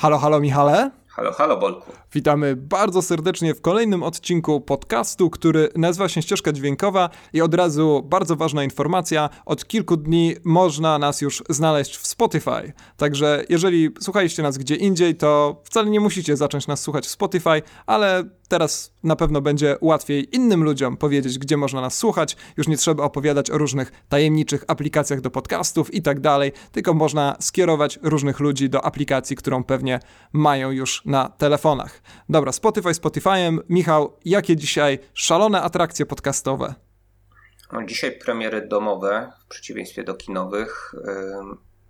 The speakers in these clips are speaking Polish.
Halo, halo Michale. Halo, halo Bolku. Witamy bardzo serdecznie w kolejnym odcinku podcastu, który nazywa się Ścieżka Dźwiękowa i od razu bardzo ważna informacja, od kilku dni można nas już znaleźć w Spotify. Także jeżeli słuchaliście nas gdzie indziej, to wcale nie musicie zacząć nas słuchać w Spotify, ale teraz na pewno będzie łatwiej innym ludziom powiedzieć, gdzie można nas słuchać. Już nie trzeba opowiadać o różnych tajemniczych aplikacjach do podcastów i tak dalej, tylko można skierować różnych ludzi do aplikacji, którą pewnie mają już na telefonach. Dobra, Spotify Spotify'em. Michał, jakie dzisiaj szalone atrakcje podcastowe? No, dzisiaj premiery domowe, w przeciwieństwie do kinowych.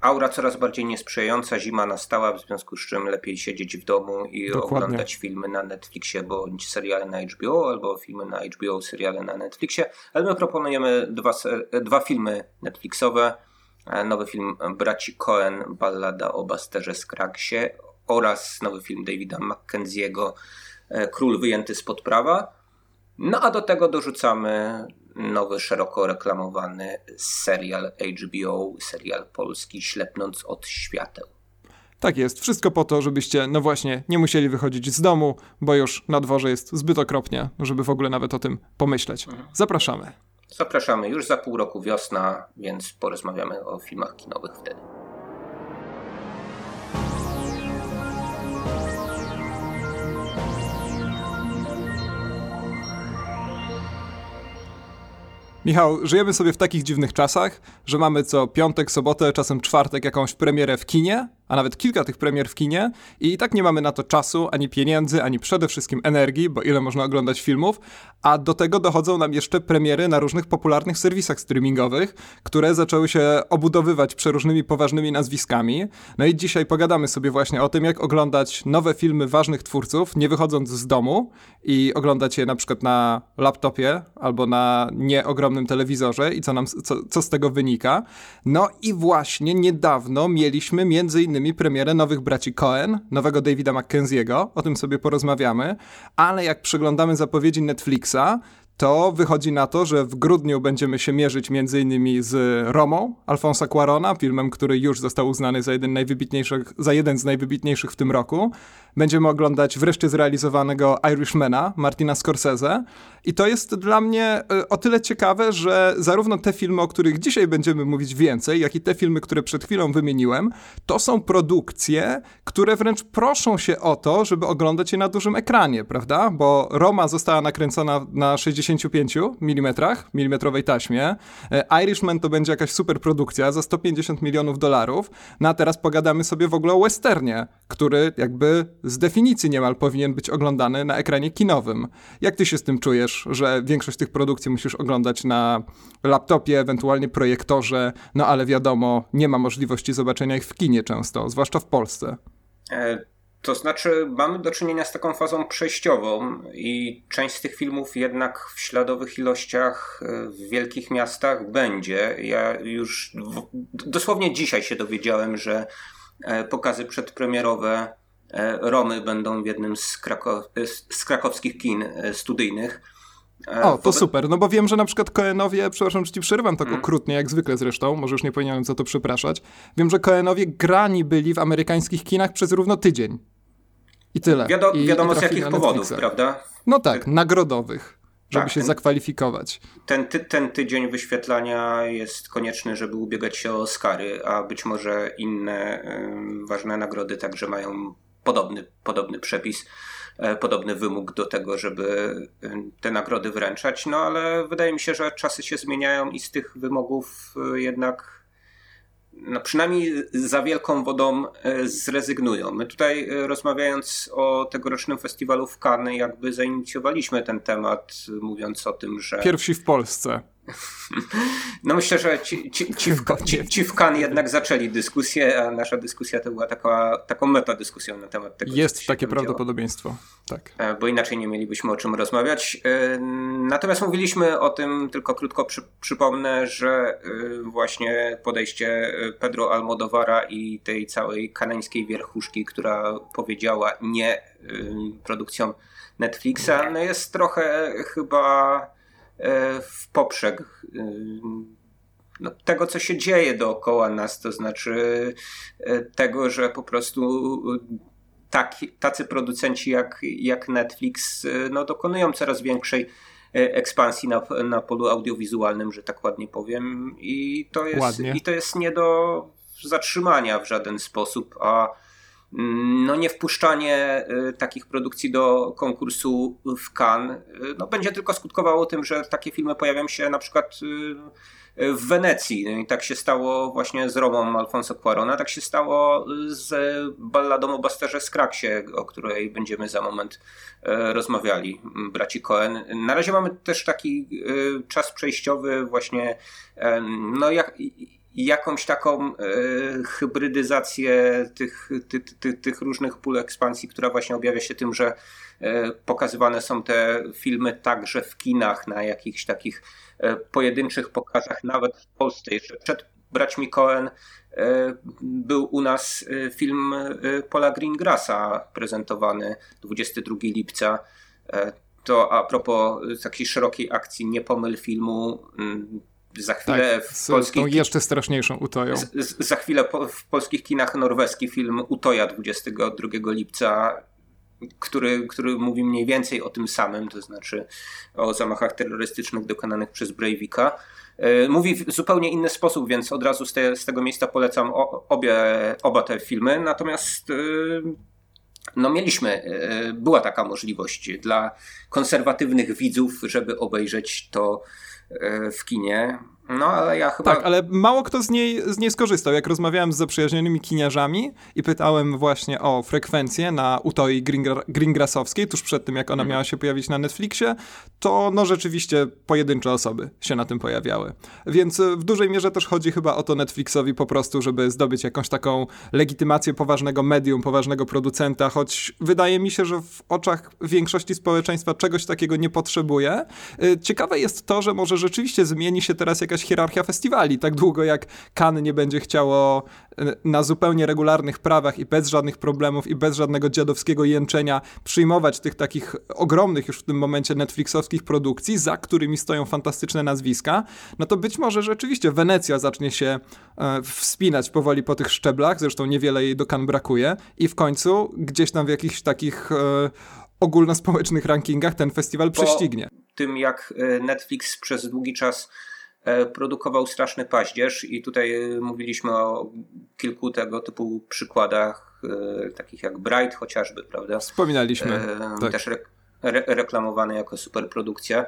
Aura coraz bardziej niesprzyjająca, zima nastała, w związku z czym lepiej siedzieć w domu i Dokładnie. oglądać filmy na Netflixie bądź seriale na HBO, albo filmy na HBO, seriale na Netflixie. Ale my proponujemy dwa, dwa filmy Netflixowe. E, nowy film Braci Cohen, Ballada o Basterze Skraksie oraz nowy film Davida Mackenzie'ego e, Król wyjęty spod prawa. No a do tego dorzucamy nowy, szeroko reklamowany serial HBO, serial polski Ślepnąc od świateł. Tak jest, wszystko po to, żebyście, no właśnie, nie musieli wychodzić z domu, bo już na dworze jest zbyt okropnie, żeby w ogóle nawet o tym pomyśleć. Mhm. Zapraszamy. Zapraszamy już za pół roku wiosna, więc porozmawiamy o filmach kinowych wtedy. Michał, żyjemy sobie w takich dziwnych czasach, że mamy co piątek, sobotę, czasem czwartek jakąś premierę w kinie, a nawet kilka tych premier w kinie i, i tak nie mamy na to czasu, ani pieniędzy, ani przede wszystkim energii, bo ile można oglądać filmów, a do tego dochodzą nam jeszcze premiery na różnych popularnych serwisach streamingowych, które zaczęły się obudowywać przeróżnymi poważnymi nazwiskami. No i dzisiaj pogadamy sobie właśnie o tym, jak oglądać nowe filmy ważnych twórców, nie wychodząc z domu i oglądać je na przykład na laptopie albo na nieogromnym telewizorze i co, nam, co, co z tego wynika. No i właśnie niedawno mieliśmy między innymi premierę nowych braci Cohen, nowego Davida Mackenzie'ego, o tym sobie porozmawiamy, ale jak przeglądamy zapowiedzi Netflixa, to wychodzi na to, że w grudniu będziemy się mierzyć m.in. z Romą Alfonsa Cuarona, filmem, który już został uznany za jeden, najwybitniejszych, za jeden z najwybitniejszych w tym roku. Będziemy oglądać wreszcie zrealizowanego Irishmana Martina Scorsese i to jest dla mnie e, o tyle ciekawe, że zarówno te filmy, o których dzisiaj będziemy mówić więcej, jak i te filmy, które przed chwilą wymieniłem, to są produkcje, które wręcz proszą się o to, żeby oglądać je na dużym ekranie, prawda? Bo Roma została nakręcona na 65 mm, milimetrowej taśmie. E, Irishman to będzie jakaś super produkcja za 150 milionów dolarów. No a teraz pogadamy sobie w ogóle o westernie, który jakby z definicji niemal powinien być oglądany na ekranie kinowym. Jak ty się z tym czujesz, że większość tych produkcji musisz oglądać na laptopie, ewentualnie projektorze, no ale wiadomo, nie ma możliwości zobaczenia ich w kinie często, zwłaszcza w Polsce. E, to znaczy, mamy do czynienia z taką fazą przejściową, i część z tych filmów jednak w śladowych ilościach e, w wielkich miastach będzie. Ja już dosłownie dzisiaj się dowiedziałem, że e, pokazy przedpremierowe Romy będą w jednym z, e, z krakowskich kin e, studyjnych. O, to super, no bo wiem, że na przykład Koenowie, przepraszam, że ci przerywam tak hmm. okrutnie, jak zwykle zresztą, może już nie powinienem za to przepraszać. Wiem, że Koenowie grani byli w amerykańskich kinach przez równo tydzień. I tyle. Wiado I, wiadomo i z jakich powodów, prawda? No tak, nagrodowych, żeby tak, się ten, zakwalifikować. Ten, ty, ten tydzień wyświetlania jest konieczny, żeby ubiegać się o Oscary, a być może inne y, ważne nagrody także mają podobny, podobny przepis, e, podobny wymóg do tego, żeby e, te nagrody wręczać, no ale wydaje mi się, że czasy się zmieniają i z tych wymogów e, jednak no przynajmniej za wielką wodą zrezygnują. My tutaj rozmawiając o tegorocznym festiwalu w Cannes jakby zainicjowaliśmy ten temat, mówiąc o tym, że... Pierwsi w Polsce. No myślę, że ci, ci, ci, w, ci, ci w Kan jednak zaczęli dyskusję, a nasza dyskusja to była taka, taką metadyskusją na temat tego. Jest takie prawdopodobieństwo, tak. E, bo inaczej nie mielibyśmy o czym rozmawiać. E, natomiast mówiliśmy o tym, tylko krótko przy, przypomnę, że e, właśnie podejście Pedro Almodovara i tej całej kanańskiej wierchuszki, która powiedziała nie produkcjom Netflixa, no jest trochę chyba w poprzek e, no, tego, co się dzieje dookoła nas, to znaczy e, tego, że po prostu taki, tacy producenci jak, jak Netflix no, dokonują coraz większej ekspansji na, na polu audiowizualnym, że tak ładnie powiem. I to jest, i to jest nie do zatrzymania w żaden sposób, a no nie wpuszczanie takich produkcji do konkursu w Cannes no będzie tylko skutkowało tym, że takie filmy pojawią się na przykład w Wenecji. I tak się stało właśnie z Romą Alfonso Cuarona, tak się stało z balladą o Basterze Skraksie, o której będziemy za moment rozmawiali, braci Cohen. Na razie mamy też taki czas przejściowy właśnie, no jak jakąś taką e, hybrydyzację tych, ty, ty, tych różnych pól ekspansji, która właśnie objawia się tym, że e, pokazywane są te filmy także w kinach na jakichś takich e, pojedynczych pokazach, nawet w Polsce. Jeszcze przed braćmi Cohen był u nas film Paula Greengrassa prezentowany 22 lipca. To a propos takiej szerokiej akcji Nie pomyl filmu, za chwilę tak, w polskich... jeszcze straszniejszą Utoją. Z, za chwilę po, w polskich kinach norweski film Utoja 22 lipca, który, który mówi mniej więcej o tym samym, to znaczy o zamachach terrorystycznych dokonanych przez Breivika. E, mówi w zupełnie inny sposób, więc od razu z, te, z tego miejsca polecam obie, oba te filmy. Natomiast e, no mieliśmy, e, była taka możliwość dla konserwatywnych widzów, żeby obejrzeć to E, w kinie. No, ale ja chyba... Tak, ale mało kto z niej, z niej skorzystał. Jak rozmawiałem z zaprzyjaźnionymi kiniarzami i pytałem właśnie o frekwencję na Utoi Greengrassowskiej, tuż przed tym, jak ona mhm. miała się pojawić na Netflixie, to no rzeczywiście pojedyncze osoby się na tym pojawiały. Więc w dużej mierze też chodzi chyba o to Netflixowi po prostu, żeby zdobyć jakąś taką legitymację poważnego medium, poważnego producenta, choć wydaje mi się, że w oczach większości społeczeństwa czegoś takiego nie potrzebuje. Y, ciekawe jest to, że może rzeczywiście zmieni się teraz jakaś jakaś hierarchia festiwali. Tak długo jak Cannes nie będzie chciało e, na zupełnie regularnych prawach i bez żadnych problemów i bez żadnego dziadowskiego jęczenia przyjmować tych takich ogromnych już w tym momencie Netflixowskich produkcji, za którymi stoją fantastyczne nazwiska, no to być może rzeczywiście Wenecja zacznie się e, wspinać powoli po tych szczeblach, zresztą niewiele jej do Cannes brakuje i w końcu gdzieś tam w jakichś takich e, ogólnospołecznych rankingach ten festiwal prześcignie. Po tym jak Netflix przez długi czas produkował straszny paździerz i tutaj e, mówiliśmy o kilku tego typu przykładach, e, takich jak Bright chociażby, prawda? Wspominaliśmy. Tak. Też re, re, reklamowany jako superprodukcja.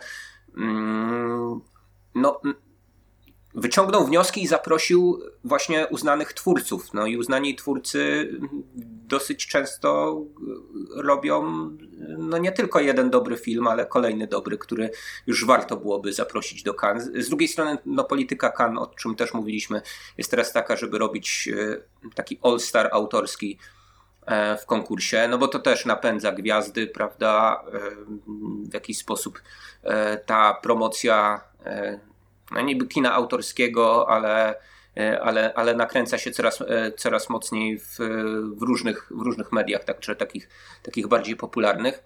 Mm, no, wyciągnął wnioski i zaprosił właśnie uznanych twórców. No i uznani twórcy dosyć często robią no nie tylko jeden dobry film, ale kolejny dobry, który już warto byłoby zaprosić do Cannes. Z drugiej strony no polityka Cannes, o czym też mówiliśmy, jest teraz taka, żeby robić e, taki all-star autorski e, w konkursie, no bo to też napędza gwiazdy, prawda? E, w jakiś sposób ta promocja no niby kina autorskiego, ale, e, ale, ale nakręca się coraz, e, coraz mocniej w, w, różnych, w różnych mediach, także takich, takich bardziej popularnych.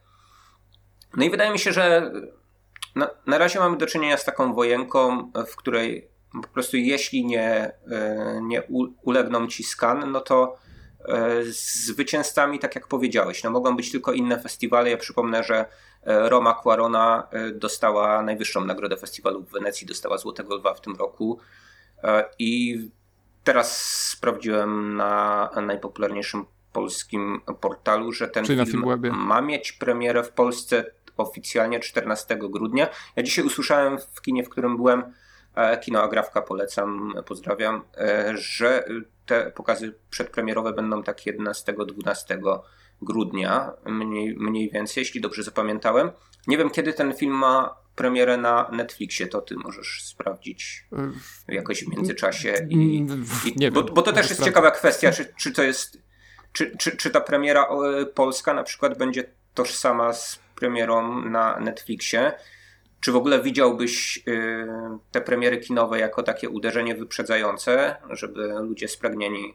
No i wydaje mi się, że na, na razie mamy do czynienia z taką wojenką, w której po prostu jeśli nie, e, nie ulegną ci skan, no to zwycięzcami, tak jak powiedziałeś, no mogą być tylko inne festiwale. Ja przypomnę, że E, Roma Quarona e, dostała najwyższą nagrodę festiwalu w Wenecji, dostała Złotego Lwa w tym roku. E, I teraz sprawdziłem na najpopularniejszym polskim portalu, że ten Czyli film ma mieć premierę w Polsce oficjalnie 14 grudnia. Ja dzisiaj usłyszałem w kinie, w którym byłem, kino Agrawka polecam, pozdrawiam, że te pokazy przedpremierowe będą tak 11-12 grudnia, mniej, mniej więcej, jeśli dobrze zapamiętałem. Nie wiem, kiedy ten film ma premierę na Netflixie, to ty możesz sprawdzić jakoś w międzyczasie. I, i nie bo, wiem, bo to też jest ciekawa kwestia, czy, czy to jest, czy, czy, czy ta premiera polska na przykład będzie tożsama z premierą na Netflixie. Czy w ogóle widziałbyś y, te premiery kinowe jako takie uderzenie wyprzedzające, żeby ludzie spragnieni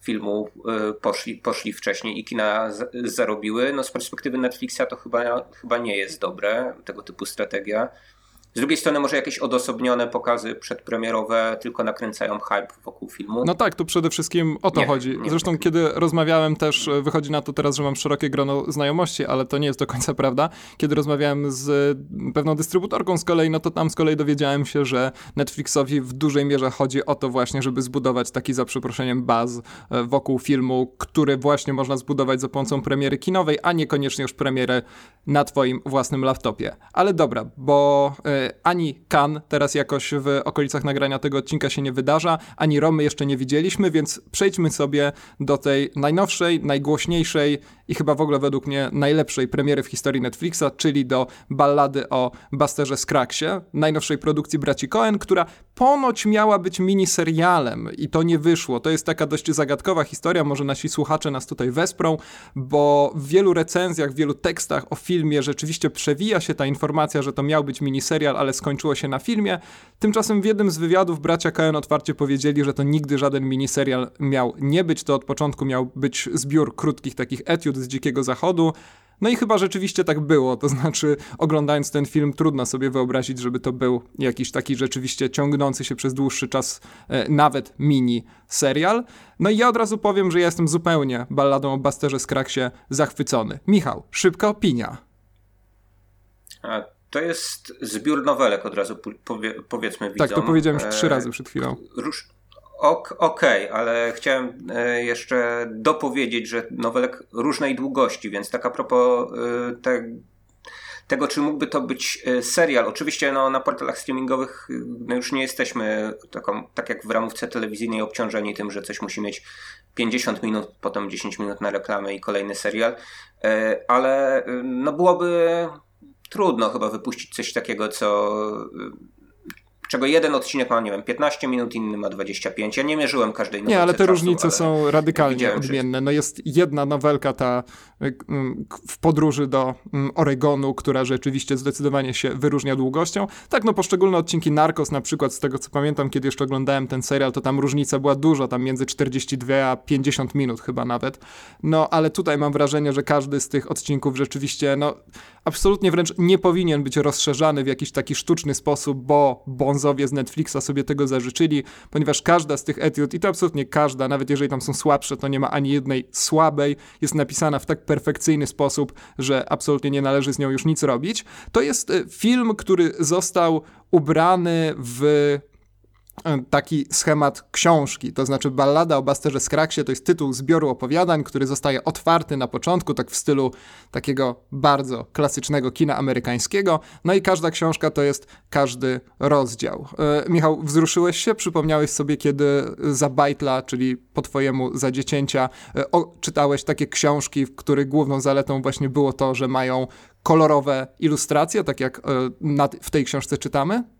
filmu y, poszli, poszli wcześniej i kina zarobiły. No z perspektywy Netflixa to chyba, chyba nie jest dobre, tego typu strategia. Z drugiej strony może jakieś odosobnione pokazy przedpremierowe tylko nakręcają hype wokół filmu. No tak, tu przede wszystkim o to Nie, chodzi. nie Zresztą tak. kiedy rozmawiałem też, e, wychodzi na to teraz, że mam szerokie grono znajomości, ale to nie jest do końca prawda. Kiedy rozmawiałem z pewną dystrybutorką z kolei, no to tam z kolei dowiedziałem się, że Netflixowi w dużej mierze chodzi o to właśnie, żeby zbudować taki za przeproszeniem baz e, wokół filmu, który właśnie można zbudować za pomocą premiery kinowej, a niekoniecznie już premiery na twoim własnym laptopie. Ale dobra, bo e, ani Kan teraz jakoś w okolicach nagrania tego odcinka się nie wydarza, ani Romy jeszcze nie widzieliśmy, więc przejdźmy sobie do tej najnowszej, najgłośniejszej i chyba w ogóle według mnie najlepszej premiery w historii Netflixa, czyli do ballady o Busterze Scraggsie, najnowszej produkcji braci Cohen, która ponoć miała być miniserialem i to nie wyszło. To jest taka dość zagadkowa historia, może nasi słuchacze nas tutaj wesprą, bo w wielu recenzjach, w wielu tekstach o filmie rzeczywiście przewija się ta informacja, że to miał być miniserial, ale skończyło się na filmie. Tymczasem w jednym z wywiadów bracia Cohen otwarcie powiedzieli, że to nigdy żaden miniserial miał nie być, to od początku miał być zbiór krótkich takich etiud z Dzikiego Zachodu. No i chyba rzeczywiście tak było, to znaczy oglądając ten film trudno sobie wyobrazić, żeby to był jakiś taki rzeczywiście ciągnący się przez dłuższy czas e, nawet mini serial. No i ja od razu powiem, że ja jestem zupełnie balladą o Busterze Scraggsie zachwycony. Michał, szybka opinia. A to jest zbiór nowelek od razu powie, powiedzmy widzom. Tak, to powiedziałem już trzy razy przed chwilą. Róż... Okej, okay, ale chciałem e, jeszcze dopowiedzieć, że nowelek różnej długości, więc tak a propos e, te, tego, czy mógłby to być e, serial. Oczywiście no, na portalach streamingowych no, już nie jesteśmy taką, tak jak w ramówce telewizyjnej obciążeni tym, że coś musi mieć 50 minut, potem 10 minut na reklamę i kolejny serial, ale no, byłoby trudno chyba wypuścić coś takiego, co czego jeden odcinek ma, nie wiem, 15 minut, inny ma 25. Ja nie mierzyłem każdej Nie, ale te czasu, różnice ale są radykalnie odmienne. No jest jedna nowelka ta y, w podróży do mm, Oregonu, która rzeczywiście zdecydowanie się wyróżnia długością. Tak, no poszczególne odcinki Narcos na przykład, z tego co pamiętam, kiedy jeszcze oglądałem ten serial, to tam różnica była duża, tam między 42 a 50 minut chyba nawet. No, ale tutaj mam wrażenie, że każdy z tych odcinków rzeczywiście, no, absolutnie wręcz nie powinien być rozszerzany w jakiś taki sztuczny sposób, bo z Netflixa sobie tego zażyczyli, ponieważ każda z tych etiud, i to absolutnie każda, nawet jeżeli tam są słabsze, to nie ma ani jednej słabej, jest napisana w tak perfekcyjny sposób, że absolutnie nie należy z nią już nic robić. To jest y, film, który został ubrany w taki schemat książki, to znaczy Ballada o Busterze Scraggsie to jest tytuł zbioru opowiadań, który zostaje otwarty na początku, tak w stylu takiego bardzo klasycznego kina amerykańskiego, no i każda książka to jest każdy rozdział. E, Michał, wzruszyłeś się? Przypomniałeś sobie, kiedy za bajtla, czyli po twojemu za dziecięcia, e, o, czytałeś takie książki, w których główną zaletą właśnie było to, że mają kolorowe ilustracje, tak jak e, na, w tej książce czytamy?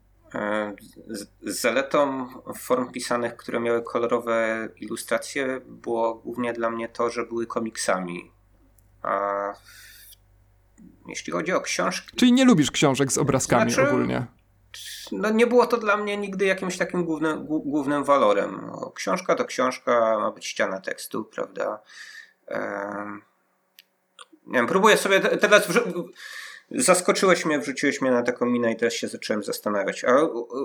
Z zaletą form pisanych, które miały kolorowe ilustracje, było głównie dla mnie to, że były komiksami. A jeśli chodzi o książki. Czyli nie lubisz książek z obrazkami znaczy, ogólnie? No nie było to dla mnie nigdy jakimś takim głównym, głównym walorem. No, książka to książka, ma być ściana tekstu, prawda? Ehm, nie wiem, próbuję sobie teraz. Zaskoczyłeś mnie, wrzuciłeś mnie na taką minę i teraz się zacząłem zastanawiać. A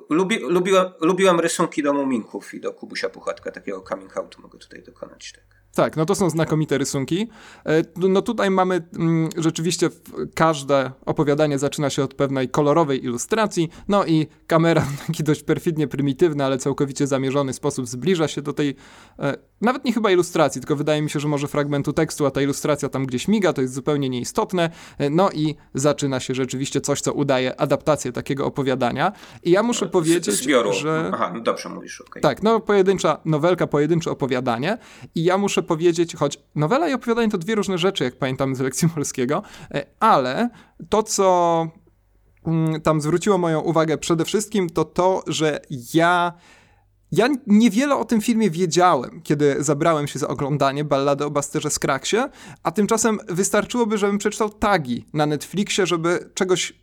lubi, lubiłem, lubiłem rysunki do Muminków i do Kubusia Puchatka, takiego coming out mogę tutaj dokonać. Tak. Tak, no to są znakomite rysunki. E, no tutaj mamy mm, rzeczywiście każde opowiadanie zaczyna się od pewnej kolorowej ilustracji, no i kamera w taki dość perfidnie prymitywny, ale całkowicie zamierzony sposób zbliża się do tej, e, nawet nie chyba ilustracji, tylko wydaje mi się, że może fragmentu tekstu, a ta ilustracja tam gdzieś miga, to jest zupełnie nieistotne, e, no i zaczyna się rzeczywiście coś, co udaje adaptację takiego opowiadania. I ja muszę powiedzieć, zbioru. że... Aha, no dobrze mówisz, okay. Tak, no pojedyncza nowelka, pojedyncze opowiadanie i ja muszę powiedzieć, choć nowela i opowiadanie to dwie różne rzeczy, jak pamiętam z lekcji polskiego, e, ale to, co mm, tam zwróciło moją uwagę przede wszystkim, to to, że ja ja niewiele o tym filmie wiedziałem, kiedy zabrałem się za oglądanie ballady o Busterze Scraggsie, a tymczasem wystarczyłoby, żebym przeczytał tagi na Netflixie, żeby czegoś,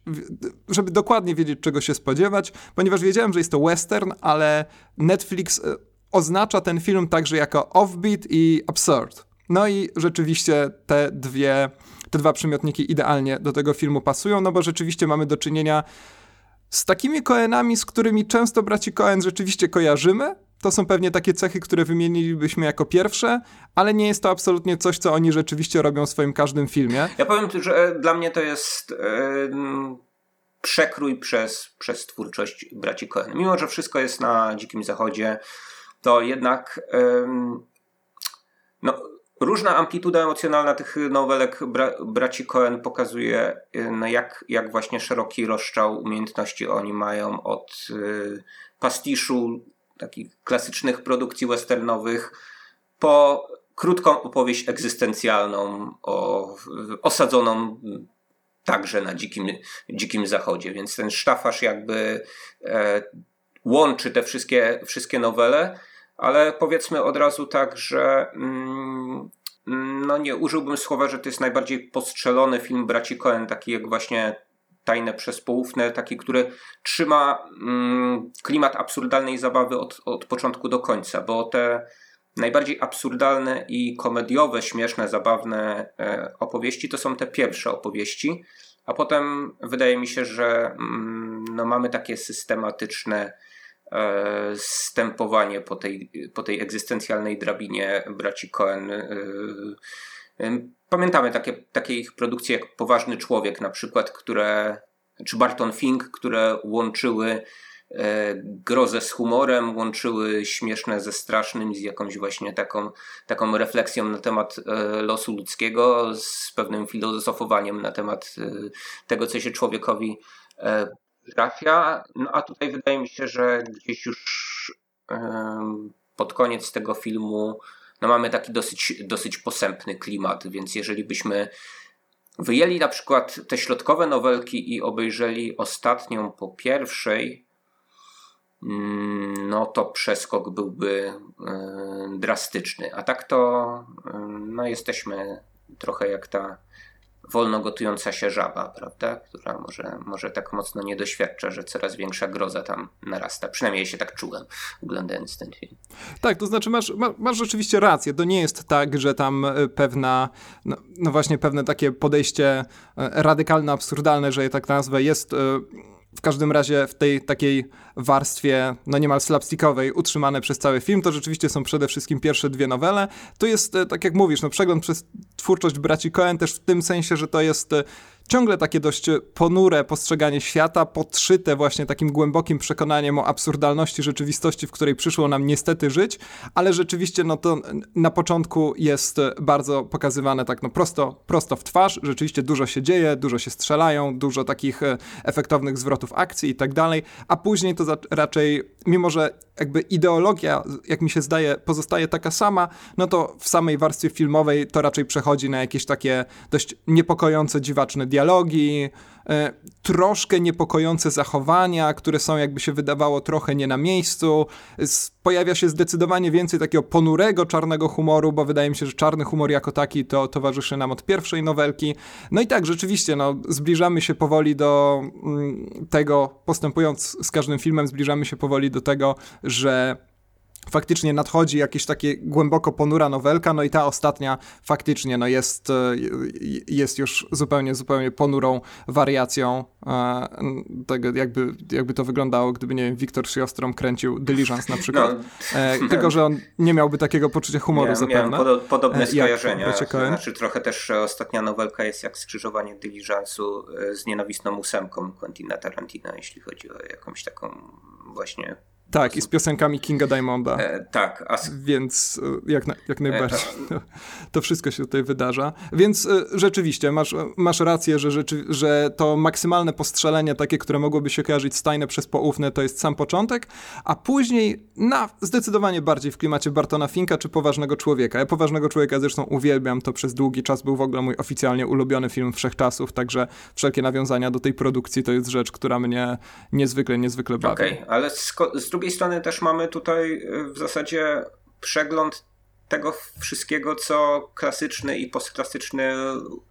żeby dokładnie wiedzieć, czego się spodziewać, ponieważ wiedziałem, że jest to western, ale Netflix e, oznacza ten film także jako offbeat i absurd. No i rzeczywiście te dwie, te dwa przymiotniki idealnie do tego filmu pasują, no bo rzeczywiście mamy do czynienia z takimi Coenami, z którymi często braci Coen rzeczywiście kojarzymy. To są pewnie takie cechy, które wymienilibyśmy jako pierwsze, ale nie jest to absolutnie coś, co oni rzeczywiście robią w swoim każdym filmie. Ja powiem, że dla mnie to jest yy, przekrój przez, przez twórczość braci Coen. Mimo, że wszystko jest na Dzikim Zachodzie, to jednak no, Różna amplituda emocjonalna tych nowelek bra braci Cohen pokazuje, no jak, jak właśnie szeroki rozstrzał umiejętności oni mają od y, pastiszu takich klasycznych produkcji westernowych po krótką opowieść egzystencjalną o, osadzoną także na dzikim, dzikim zachodzie. Więc ten sztafasz jakby e, łączy te wszystkie, wszystkie nowele ale powiedzmy od razu tak, że mm, no nie użyłbym słowa, że to jest najbardziej postrzelony film braci Cohen, taki jak właśnie Tajne przez poufne, taki, który trzyma mm, klimat absurdalnej zabawy od, od początku do końca, bo te najbardziej absurdalne i komediowe, śmieszne, zabawne e, opowieści to są te pierwsze opowieści, a potem wydaje mi się, że mm, no, mamy takie systematyczne stępowanie po tej, po tej egzystencjalnej drabinie braci Cohen. E, e, pamiętamy takie, takie ich produkcje jak Poważny Człowiek na przykład, które, czy Barton Fink, które łączyły grozę z humorem, łączyły śmieszne ze strasznym, z jakąś właśnie taką, taką refleksją na temat losu ludzkiego, z pewnym filozofowaniem na temat tego, co się człowiekowi trafia. No a tutaj wydaje mi się, że gdzieś już pod koniec tego filmu no mamy taki dosyć, dosyć posępny klimat, więc jeżeli byśmy wyjęli na przykład te środkowe nowelki i obejrzeli ostatnią po pierwszej, mm, no to przeskok byłby drastyczny. A tak to no jesteśmy trochę jak ta wolno gotująca się żaba, prawda? Która może, może tak mocno nie doświadcza, że coraz większa groza tam narasta. Przynajmniej się tak czułem, oglądając ten film. Tak, to znaczy masz, masz rzeczywiście rację. To nie jest tak, że tam e, pewna, no, no właśnie pewne takie podejście e, radykalne, absurdalne, że je tak nazwę, jest e, w każdym razie w tej takiej warstwie, no niemal slapstickowej, utrzymane przez cały film, to rzeczywiście są przede wszystkim pierwsze dwie nowele. To jest, tak jak mówisz, no przegląd przez twórczość braci Coen też w tym sensie, że to jest ciągle takie dość ponure postrzeganie świata, podszyte właśnie takim głębokim przekonaniem o absurdalności rzeczywistości, w której przyszło nam niestety żyć, ale rzeczywiście no to na początku jest bardzo pokazywane tak no prosto, prosto w twarz, rzeczywiście dużo się dzieje, dużo się strzelają, dużo takich e, efektownych zwrotów akcji i tak dalej, a później to raczej, mimo że jakby ideologia, jak mi się zdaje, pozostaje taka sama, no to w samej warstwie filmowej to raczej przechodzi na jakieś takie dość niepokojące, dziwaczne dialogi, e, troszkę niepokojące zachowania, które są jakby się wydawało trochę nie na miejscu. Pojawia się zdecydowanie więcej takiego ponurego czarnego humoru, bo wydaje mi się, że czarny humor jako taki to towarzyszy nam od pierwszej nowelki. No i tak, rzeczywiście, no, zbliżamy się powoli do mm, tego, postępując z każdym filmem, zbliżamy się powoli do tego, że faktycznie nadchodzi jakieś takie głęboko ponura nowelka, no i ta ostatnia faktycznie no jest, e, jest już zupełnie, zupełnie ponurą wariacją e, tego, jakby, jakby to wyglądało, gdyby, nie wiem, Wiktor Szyostrom kręcił Diligence na przykład. No, e, tylko, że on nie miałby takiego poczucia humoru miałem, zapewne. Miałem podobne skojarzenia. Znaczy trochę też ostatnia nowelka jest jak skrzyżowanie Diligence'u z nienawistną ósemką Quentina Tarantina, jeśli chodzi o jakąś taką właśnie tak, i z piosenkami Kinga Diamonda. E, tak. A... Więc e, jak, na, jak najbardziej e, to wszystko się tutaj wydarza. Więc e, rzeczywiście, masz, masz rację, że, rzeczy, że to maksymalne postrzelenie, takie, które mogłoby się kojarzyć stajne przez poufne, to jest sam początek, a później na zdecydowanie bardziej w klimacie Bartona Finka czy Poważnego Człowieka. Ja Poważnego Człowieka zresztą uwielbiam, to przez długi czas był w ogóle mój oficjalnie ulubiony film wszechczasów, także wszelkie nawiązania do tej produkcji to jest rzecz, która mnie niezwykle, niezwykle bawi. Okej, okay, ale z, z drugiej strony też mamy tutaj y, w zasadzie przegląd tego wszystkiego, co klasyczny i postklasyczny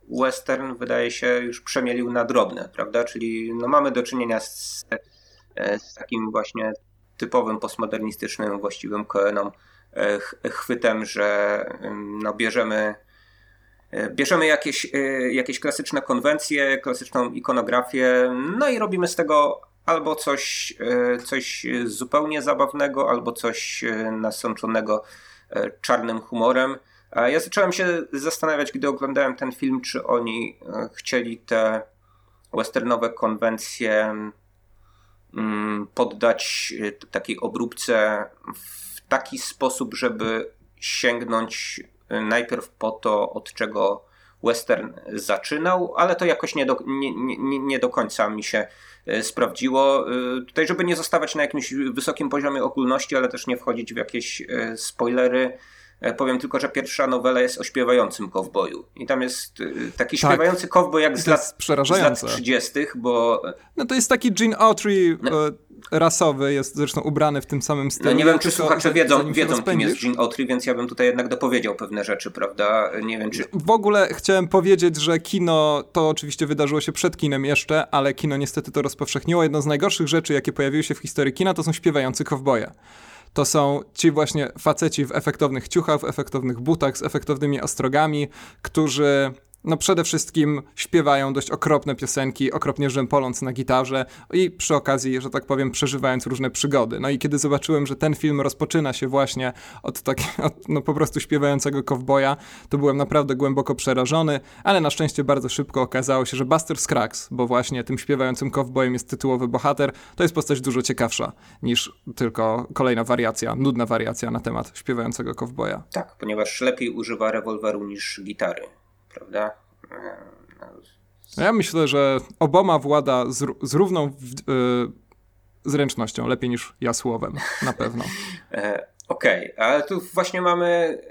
western wydaje się już przemielił na drobne, prawda? Czyli no mamy do czynienia z, z takim właśnie typowym postmodernistycznym, właściwym Coenom e, chwytem, że no bierzemy e, Bierzemy jakieś, e, jakieś klasyczne konwencje, klasyczną ikonografię, no i robimy z tego albo coś, e, coś zupełnie zabawnego, albo coś nasączonego czarnym humorem. Ja zacząłem się zastanawiać, gdy oglądałem ten film, czy oni chcieli te westernowe konwencje mm, poddać takiej obróbce w taki sposób, żeby sięgnąć najpierw po to, od czego western zaczynał, ale to jakoś nie do, nie, nie, nie do końca mi się e, sprawdziło. E, tutaj, żeby nie zostawać na jakimś wysokim poziomie ogólności, ale też nie wchodzić w jakieś e, spoilery, Powiem tylko, że pierwsza nowela jest o śpiewającym kowboju. I tam jest taki tak. śpiewający kowboj jak z lat, z lat 30., bo. No to jest taki Gene Autry. No rasowy, jest zresztą ubrany w tym samym stylu. No nie wiem, czy słuchacze wiedzą, wiedzą kim jest Gene Autry, więc ja bym tutaj jednak dopowiedział pewne rzeczy, prawda? Nie wiem, czy... W ogóle chciałem powiedzieć, że kino, to oczywiście wydarzyło się przed kinem jeszcze, ale kino niestety to rozpowszechniło. Jedną z najgorszych rzeczy, jakie pojawiły się w historii kina, to są śpiewający kowboje to są ci właśnie faceci w efektownych ciuchach, w efektownych butach, z efektownymi ostrogami, którzy no przede wszystkim śpiewają dość okropne piosenki, okropnie rzępoląc na gitarze i przy okazji, że tak powiem, przeżywając różne przygody. No i kiedy zobaczyłem, że ten film rozpoczyna się właśnie od takiego, no po prostu śpiewającego kowboja, to byłem naprawdę głęboko przerażony, ale na szczęście bardzo szybko okazało się, że Buster Scruggs, bo właśnie tym śpiewającym kowbojem jest tytułowy bohater, to jest postać dużo ciekawsza niż tylko kolejna wariacja, nudna wariacja na temat śpiewającego kowboja. Tak, ponieważ lepiej używa rewolweru niż gitary prawda? No ja myślę, że Obama włada z, z równą w, yy, zręcznością, lepiej niż ja słowem, na pewno. E, okej, okay, ale tu właśnie mamy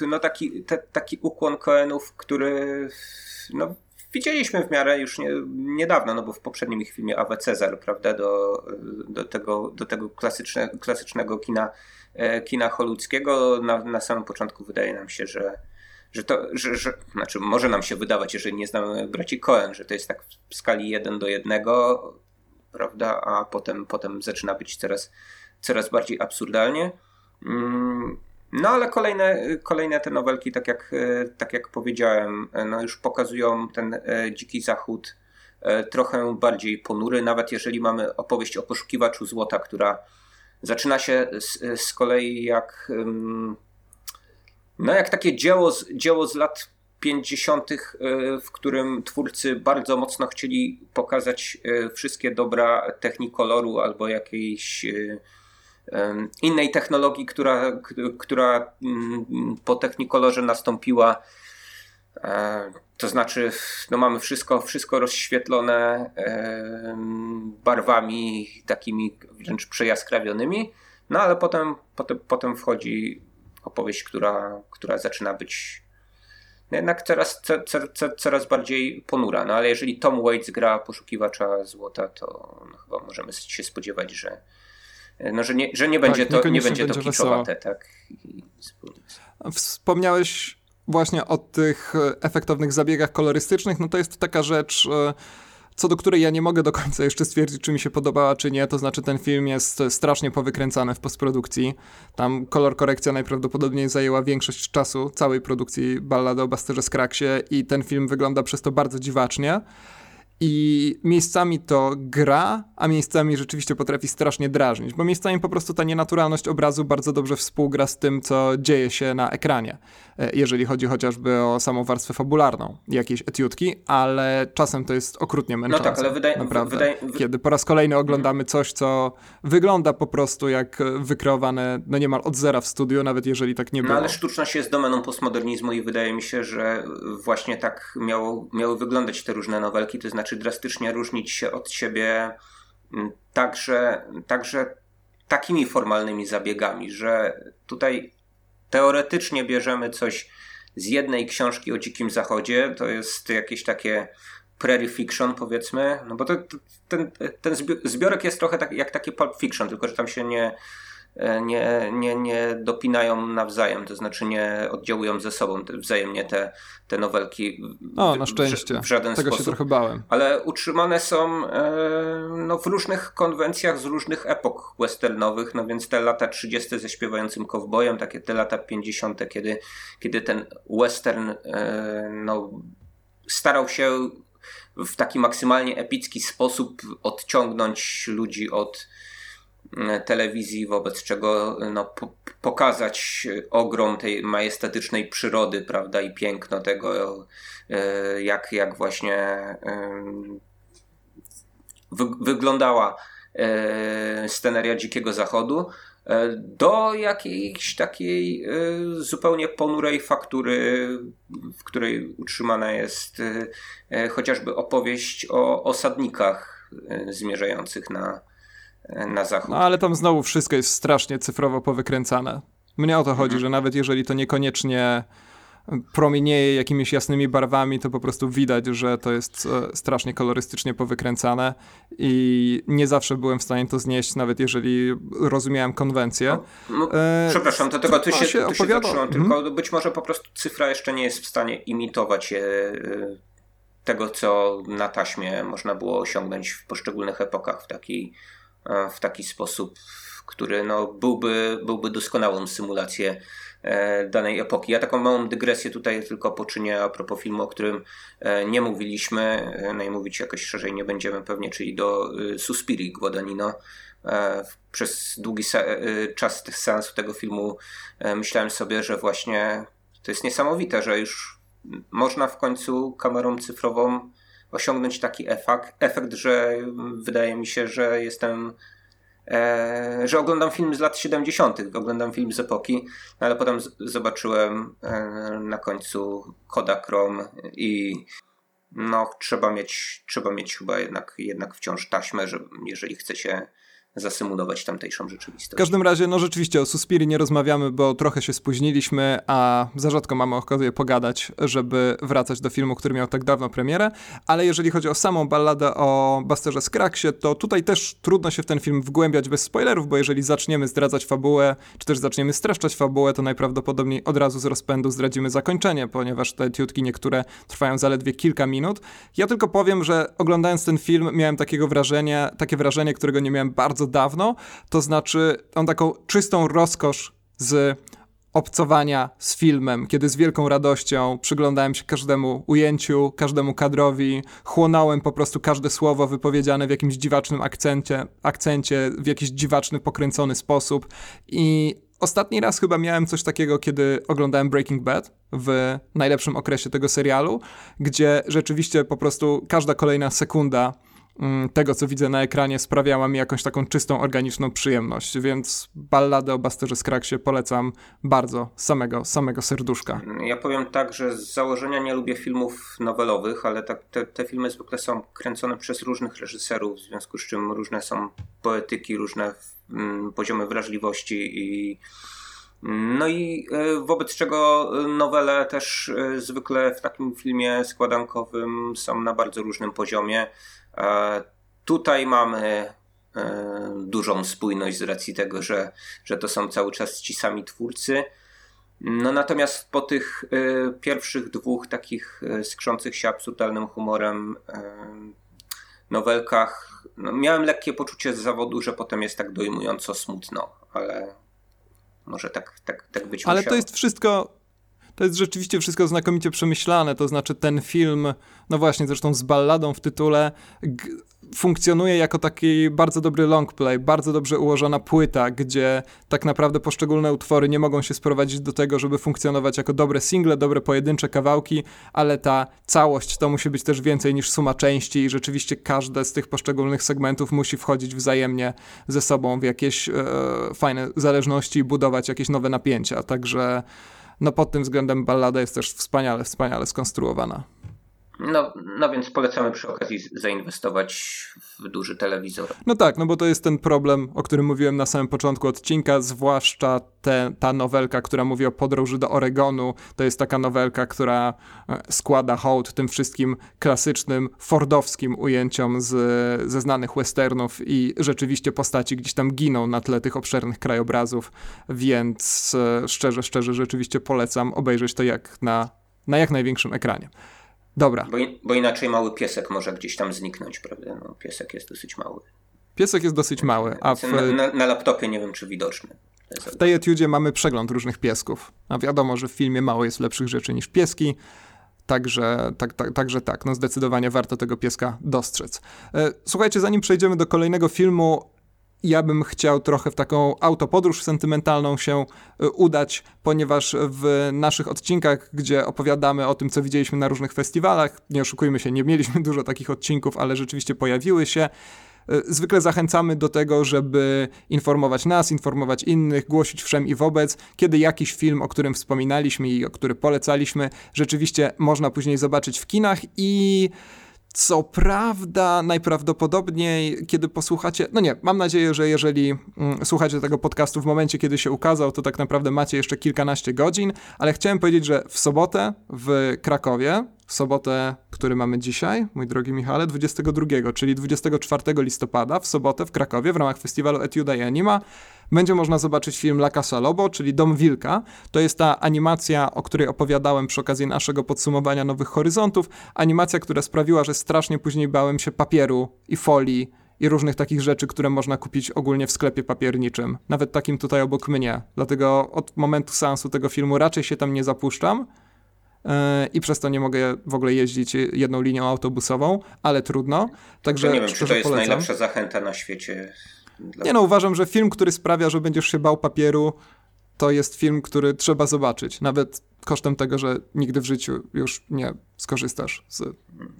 e, no taki, te, taki ukłon Coenów, który no, widzieliśmy w miarę już nie, niedawno, no bo w poprzednim ich filmie Awe Cezar, prawda, do, do tego, do tego klasyczne, klasycznego kina, e, kina hollywoodzkiego. Na, na samym początku wydaje nam się, że że to, że, że, znaczy może nam się wydawać, jeżeli nie znamy braci Cohen, że to jest tak w skali 1 do 1, prawda, a potem, potem zaczyna być coraz, coraz bardziej absurdalnie. Mm, no ale kolejne, kolejne te nowelki, tak jak, tak jak powiedziałem, no już pokazują ten e, dziki zachód e, trochę bardziej ponury, nawet jeżeli mamy opowieść o poszukiwaczu złota, która zaczyna się z, z kolei jak no jak takie dzieło z, dzieło z lat 50., e, w którym twórcy bardzo mocno chcieli pokazać e, wszystkie dobra technikoloru albo jakiejś e, innej technologii, która, która mm, po technikolorze nastąpiła. To znaczy, no mamy wszystko, wszystko rozświetlone barwami takimi wręcz przejaskrawionymi, no ale potem, potem, potem wchodzi opowieść, która, która zaczyna być jednak coraz, coraz, coraz bardziej ponura. No ale jeżeli Tom Waits gra poszukiwacza złota, to no, chyba możemy się spodziewać, że, no, że, nie, że nie będzie tak, to, nie będzie to kiczowate. Tak? Wspomniałeś właśnie o tych efektownych zabiegach kolorystycznych, no to jest taka rzecz e, co do której ja nie mogę do końca jeszcze stwierdzić, czy mi się podobała, czy nie. To znaczy, ten film jest strasznie powykręcany w postprodukcji. Tam kolor korekcja najprawdopodobniej zajęła większość czasu całej produkcji Ballady o Basterze Skraksie i ten film wygląda przez to bardzo dziwacznie. I miejscami to gra, a miejscami rzeczywiście potrafi strasznie drażnić, bo miejscami po prostu ta nienaturalność obrazu bardzo dobrze współgra z tym, co dzieje się na ekranie, e, jeżeli chodzi chociażby o samą warstwę fabularną, jakieś etiutki, ale czasem to jest okrutnie męczące. No tak, ale wydaje, naprawdę. Wydaje, Kiedy po raz kolejny oglądamy coś, co wygląda po prostu jak wykreowane no niemal od zera w studiu, nawet jeżeli tak nie było. No ale sztuczność jest domeną postmodernizmu i wydaje mi się, że właśnie tak miało, miały wyglądać te różne nowelki, to znaczy drastycznie różnić się od siebie mm, także, także takimi formalnymi zabiegami, że tutaj teoretycznie bierzemy coś z jednej książki o Dzikim Zachodzie, to jest jakieś takie prairie fiction powiedzmy, no bo to, ten, ten zbiorek jest trochę tak, jak takie pulp fiction, tylko że tam się nie, nie, nie, nie dopinają nawzajem, to znaczy nie oddziałują ze sobą wzajemnie te, te nowelki. O, na szczęście. W, w żaden Tego sposób. się trochę bałem. Ale utrzymane są e, no, w różnych konwencjach z różnych epok westernowych, no więc te lata 30. ze śpiewającym kowbojem, takie te lata 50., kiedy, kiedy ten western e, no, starał się w taki maksymalnie epicki sposób odciągnąć ludzi od telewizji, wobec czego no, po, pokazać ogrom tej majestatycznej przyrody, prawda, i piękno tego, jak, jak właśnie wy, wyglądała sceneria Dzikiego Zachodu E, do jakiejś takiej e, zupełnie ponurej faktury, w której utrzymana jest e, chociażby opowieść o osadnikach zmierzających na, na zachód. No ale tam znowu wszystko jest strasznie cyfrowo powykręcane. Mnie o to chodzi, mhm. że nawet jeżeli to niekoniecznie promienieje jakimiś jasnymi barwami, to po prostu widać, że to jest e, strasznie kolorystycznie powykręcane i nie zawsze byłem w stanie to znieść, nawet jeżeli rozumiałem konwencję. No, no, e, przepraszam, to tylko tu się, się, tu się zatrzymam, tylko hmm? być może po prostu cyfra jeszcze nie jest w stanie imitować e, tego, co na taśmie można było osiągnąć w poszczególnych epokach w taki, e, w taki sposób, który no, byłby, byłby doskonałą symulacją E, danej epoki. Ja taką małą dygresję tutaj tylko poczynię a propos filmu, o którym e, nie mówiliśmy, e, no i mówić jakoś szerzej nie będziemy pewnie, czyli do Suspiri Guadagnino. Przez długi czas seansu tego filmu myślałem sobie, że właśnie to jest niesamowite, że już można w końcu kamerą cyfrową osiągnąć taki efekt, efekt że wydaje mi się, że jestem e, że oglądam film z lat 70., oglądam film z epoki, ale potem z, zobaczyłem e, na końcu Kodachrome i no, trzeba mieć, trzeba mieć chyba jednak, jednak wciąż taśmę, że jeżeli chce się zasymulować tamtejszą rzeczywistość. W każdym razie, no rzeczywiście o Suspiri nie rozmawiamy, bo trochę się spóźniliśmy, a za rzadko mamy okazję pogadać, żeby wracać do filmu, który miał tak dawno premierę, ale jeżeli chodzi o samą balladę o Basterze Skraksie, to tutaj też trudno się w ten film wgłębiać bez spoilerów, bo jeżeli zaczniemy zdradzać fabułę, czy też zaczniemy streszczać fabułę, to najprawdopodobniej od razu z rozpędu zdradzimy zakończenie, ponieważ te tiutki niektóre trwają zaledwie kilka minut. Ja tylko powiem, że oglądając ten film miałem takiego wrażenia, takie wrażenie, którego nie miałem bardzo bardzo dawno, to znaczy mam taką czystą rozkosz z obcowania z filmem, kiedy z wielką radością przyglądałem się każdemu ujęciu, każdemu kadrowi, chłonąłem po prostu każde słowo wypowiedziane w jakimś dziwacznym akcencie, akcencie w jakiś dziwaczny, pokręcony sposób. I ostatni raz chyba miałem coś takiego, kiedy oglądałem Breaking Bad w najlepszym okresie tego serialu, gdzie rzeczywiście po prostu każda kolejna sekunda tego, co widzę na ekranie, sprawiała mi jakąś taką czystą, organiczną przyjemność, więc balladę o Basterze Skraksie polecam bardzo, samego, samego serduszka. Ja powiem tak, że z założenia nie lubię filmów nowelowych, ale tak, te, te filmy zwykle są kręcone przez różnych reżyserów, w związku z czym różne są poetyki, różne mm, poziomy wrażliwości i no i e, wobec czego nowele też e, zwykle w takim filmie składankowym są na bardzo różnym poziomie. E, tutaj mamy e, dużą spójność z racji tego, że, że to są cały czas ci sami twórcy. No natomiast po tych e, pierwszych dwóch takich skrzących się absurdalnym humorem nowelkach no, miałem lekkie poczucie z zawodu, że potem jest tak dojmująco smutno, ale może tak, tak, tak być Ale musiało. to jest wszystko to jest rzeczywiście wszystko znakomicie przemyślane, to znaczy ten film, no właśnie, zresztą z balladą w tytule, funkcjonuje jako taki bardzo dobry long play, bardzo dobrze ułożona płyta, gdzie tak naprawdę poszczególne utwory nie mogą się sprowadzić do tego, żeby funkcjonować jako dobre single, dobre pojedyncze kawałki, ale ta całość to musi być też więcej niż suma części i rzeczywiście każde z tych poszczególnych segmentów musi wchodzić wzajemnie ze sobą w jakieś e, fajne zależności i budować jakieś nowe napięcia, także no pod tym względem ballada jest też wspaniale, wspaniale skonstruowana. No, no więc polecamy przy okazji zainwestować w duży telewizor. No tak, no bo to jest ten problem, o którym mówiłem na samym początku odcinka, zwłaszcza te, ta nowelka, która mówi o podróży do Oregonu. To jest taka nowelka, która e, składa hołd tym wszystkim klasycznym, fordowskim ujęciom z, ze znanych westernów i rzeczywiście postaci gdzieś tam giną na tle tych obszernych krajobrazów, więc e, szczerze, szczerze, rzeczywiście polecam obejrzeć to jak na, na jak największym ekranie. Dobra. Bo, bo, inaczej mały piesek może gdzieś tam zniknąć, prawda? No, piesek jest dosyć mały. Piesek jest dosyć mały, a w... na, na, na laptopie nie wiem, czy widoczny. W tej etiudzie mamy przegląd różnych piesków. A wiadomo, że w filmie mało jest lepszych rzeczy niż pieski. Także tak, tak, także tak, no zdecydowanie warto tego pieska dostrzec. E, słuchajcie, zanim przejdziemy do kolejnego filmu, ja bym chciał trochę w taką autopodróż sentymentalną się e, udać, ponieważ w naszych odcinkach, gdzie opowiadamy o tym, co widzieliśmy na różnych festiwalach, nie oszukujmy się, nie mieliśmy dużo takich odcinków, ale rzeczywiście pojawiły się. E, zwykle zachęcamy do tego, żeby informować nas, informować innych, głosić wszem i wobec, kiedy jakiś film, o którym wspominaliśmy i o który polecaliśmy, rzeczywiście można później zobaczyć w kinach i co prawda, najprawdopodobniej, kiedy posłuchacie, no nie, mam nadzieję, że jeżeli mm, słuchacie tego podcastu w momencie, kiedy się ukazał, to tak naprawdę macie jeszcze kilkanaście godzin, ale chciałem powiedzieć, że w sobotę w Krakowie, w sobotę, który mamy dzisiaj, mój drogi Michale, 22, czyli 24 listopada, w sobotę w Krakowie w ramach festiwalu Etiuda i Anima, będzie można zobaczyć film La Casa Lobo, czyli Dom Wilka. To jest ta animacja, o której opowiadałem przy okazji naszego podsumowania Nowych Horyzontów. Animacja, która sprawiła, że strasznie później bałem się papieru i folii i różnych takich rzeczy, które można kupić ogólnie w sklepie papierniczym. Nawet takim tutaj obok mnie. Dlatego od momentu seansu tego filmu raczej się tam nie zapuszczam yy, i przez to nie mogę w ogóle jeździć jedną linią autobusową, ale trudno. Także nie wiem, czy to jest polecam. najlepsza zachęta na świecie. Nie no, uważam, że film, który sprawia, że będziesz się bał papieru, to jest film, który trzeba zobaczyć. Nawet kosztem tego, że nigdy w życiu już nie skorzystasz z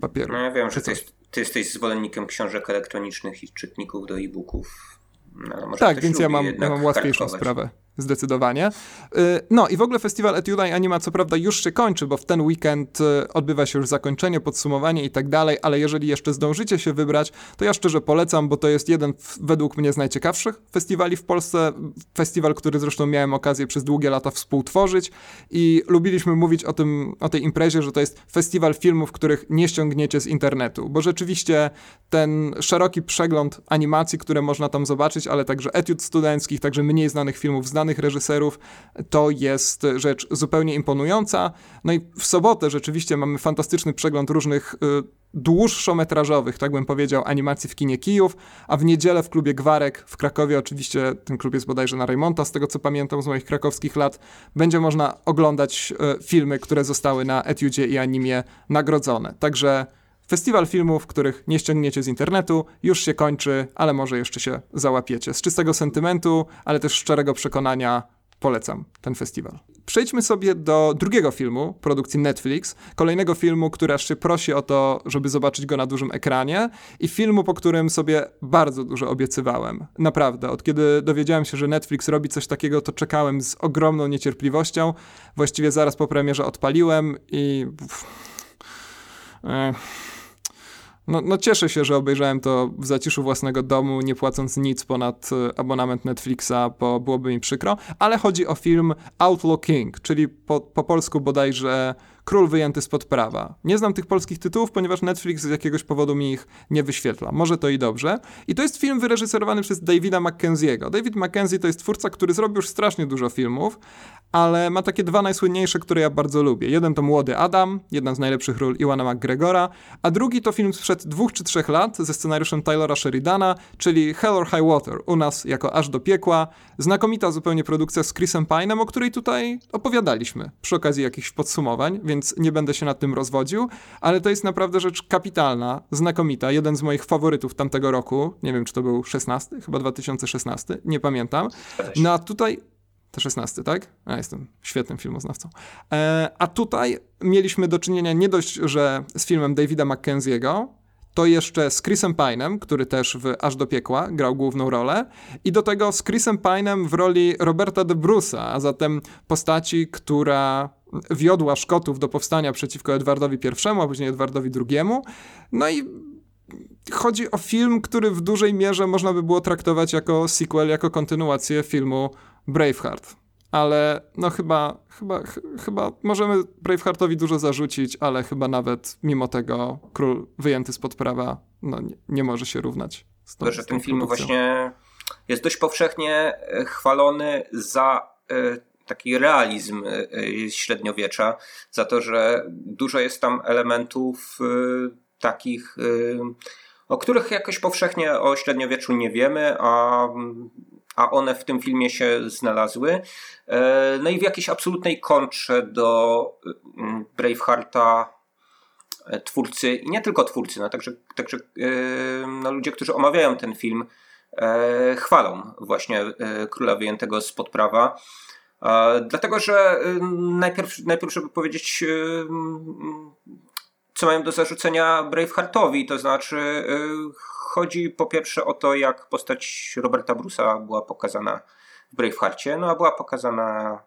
papieru. No ja wiem, że ty, ty jesteś zwolennikiem książek elektronicznych i czytników do e-booków. No, tak, więc ja mam, ja mam łatwiejszą sprawę. Zdecydowanie. Y, no i w ogóle festiwal Etiudai Anima co prawda już się kończy, bo w ten weekend y, odbywa się już zakończenie, podsumowanie i tak dalej, ale jeżeli jeszcze zdążycie się wybrać, to ja szczerze polecam, bo to jest jeden według mnie z najciekawszych festiwali w Polsce. Festiwal, który zresztą miałem okazję przez długie lata współtworzyć i lubiliśmy mówić o tym, o tej imprezie, że to jest festiwal filmów, których nie ściągniecie z internetu, bo rzeczywiście ten szeroki przegląd animacji, które można tam zobaczyć, ale także etiud studenckich, także mniej znanych filmów znanych znanych reżyserów, to jest rzecz zupełnie imponująca. No i w sobotę rzeczywiście mamy fantastyczny przegląd różnych y, dłuższometrażowych, tak bym powiedział, animacji w kinie Kijów, a w niedzielę w klubie Gwarek w Krakowie, oczywiście ten klub jest bodajże na Raymonta, z tego co pamiętam z moich krakowskich lat, będzie można oglądać y, filmy, które zostały na Etiudzie i Animie nagrodzone. Także Festiwal filmów, których nie ściągniecie z internetu, już się kończy, ale może jeszcze się załapiecie. Z czystego sentymentu, ale też szczerego przekonania polecam ten festiwal. Przejdźmy sobie do drugiego filmu produkcji Netflix, kolejnego filmu, który aż się prosi o to, żeby zobaczyć go na dużym ekranie i filmu, po którym sobie bardzo dużo obiecywałem. Naprawdę, od kiedy dowiedziałem się, że Netflix robi coś takiego, to czekałem z ogromną niecierpliwością. Właściwie zaraz po premierze odpaliłem i... No, no cieszę się, że obejrzałem to w zaciszu własnego domu, nie płacąc nic ponad e, abonament Netflixa, bo byłoby mi przykro, ale chodzi o film Outlaw King, czyli po, po polsku bodajże Król wyjęty spod prawa. Nie znam tych polskich tytułów, ponieważ Netflix z jakiegoś powodu mi ich nie wyświetla. Może to i dobrze. I to jest film wyreżyserowany przez Davida Mackenziego. David Mackenzie to jest twórca, który zrobił już strasznie dużo filmów, ale ma takie dwa najsłynniejsze, które ja bardzo lubię. Jeden to Młody Adam, jedna z najlepszych ról Iwana McGregora, a drugi to film sprzed dwóch czy trzech lat ze scenariuszem Tylora Sheridana, czyli Hell or High Water, u nas jako Aż do piekła. Znakomita zupełnie produkcja z Chrisem Pine'em, o której tutaj opowiadaliśmy przy okazji jakichś podsumowań, więc nie będę się nad tym rozwodził, ale to jest naprawdę rzecz kapitalna, znakomita, jeden z moich faworytów tamtego roku, nie wiem czy to był 16, chyba 2016, nie pamiętam. No a tutaj to 16, tak? Ja jestem świetnym filmoznawcą. E, a tutaj mieliśmy do czynienia nie dość, że z filmem Davida Mackenziego, to jeszcze z Chrisem Pine'em, który też w Aż do piekła grał główną rolę i do tego z Chrisem Pine'em w roli Roberta de Bruce'a, a zatem postaci, która wiodła Szkotów do powstania przeciwko Edwardowi I, a później Edwardowi II. No i chodzi o film, który w dużej mierze można by było traktować jako sequel, jako kontynuację filmu Braveheart. Ale no chyba, chyba, ch chyba możemy Braveheartowi dużo zarzucić, ale chyba nawet mimo tego król wyjęty spod prawa no, nie, nie może się równać. Z tą, że ten film właśnie jest dość powszechnie e, chwalony za y, taki realizm y, średniowiecza, za to, że dużo jest tam elementów y, takich, o których jakoś powszechnie o średniowieczu nie wiemy, a a one w tym filmie się znalazły. E, no i w jakiejś absolutnej kontrze do Bravehearta twórcy, i nie tylko twórcy, no także, także no, ludzie, którzy omawiają ten film, chwalą właśnie Króla Wyjętego spod prawa. Dlatego, że najpierw, najpierw żeby powiedzieć, co mają do zarzucenia Braveheartowi, to znaczy chodzi po pierwsze o to, jak postać Roberta Bruce'a była pokazana w Braveheartie, no a była pokazana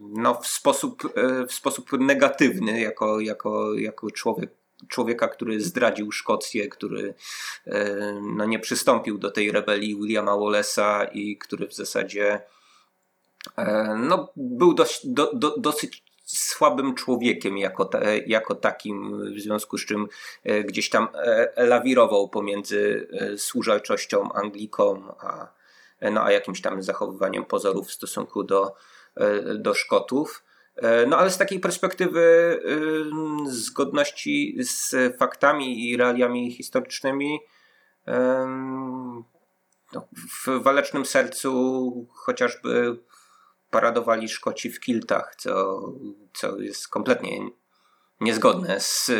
no, w, sposób, e, w sposób negatywny, jako, jako, jako człowiek, człowieka, który zdradził Szkocję, który e, no, nie przystąpił do tej rebelii Williama Wallace'a i który w zasadzie e, no, był dość, do, do, dosyć słabym człowiekiem jako, te, jako takim, w związku z czym gdzieś tam lawirował pomiędzy służalczością Anglikom a, no, a jakimś tam zachowywaniem pozorów w stosunku do, e, do Szkotów. E, no ale z takiej perspektywy zgodności z faktami i realiami historycznymi no, w walecznym sercu chociażby paradowali Szkoci w kiltach, co, co jest kompletnie niezgodne z,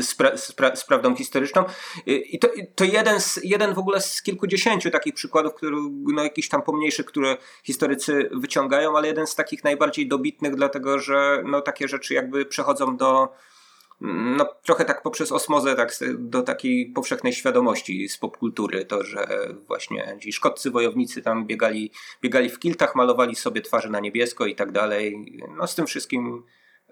z, pra, z, pra, z, prawdą historyczną. I to, to jeden, z, jeden w ogóle z kilkudziesięciu takich przykładów, które, no jakiś tam pomniejszy, które historycy wyciągają, ale jeden z takich najbardziej dobitnych, dlatego że no, takie rzeczy jakby przechodzą do no, trochę tak poprzez osmozę tak, do takiej powszechnej świadomości z popkultury, to, że właśnie ci szkoccy wojownicy tam biegali, biegali w kiltach, malowali sobie twarze na niebiesko i tak dalej. No z tym wszystkim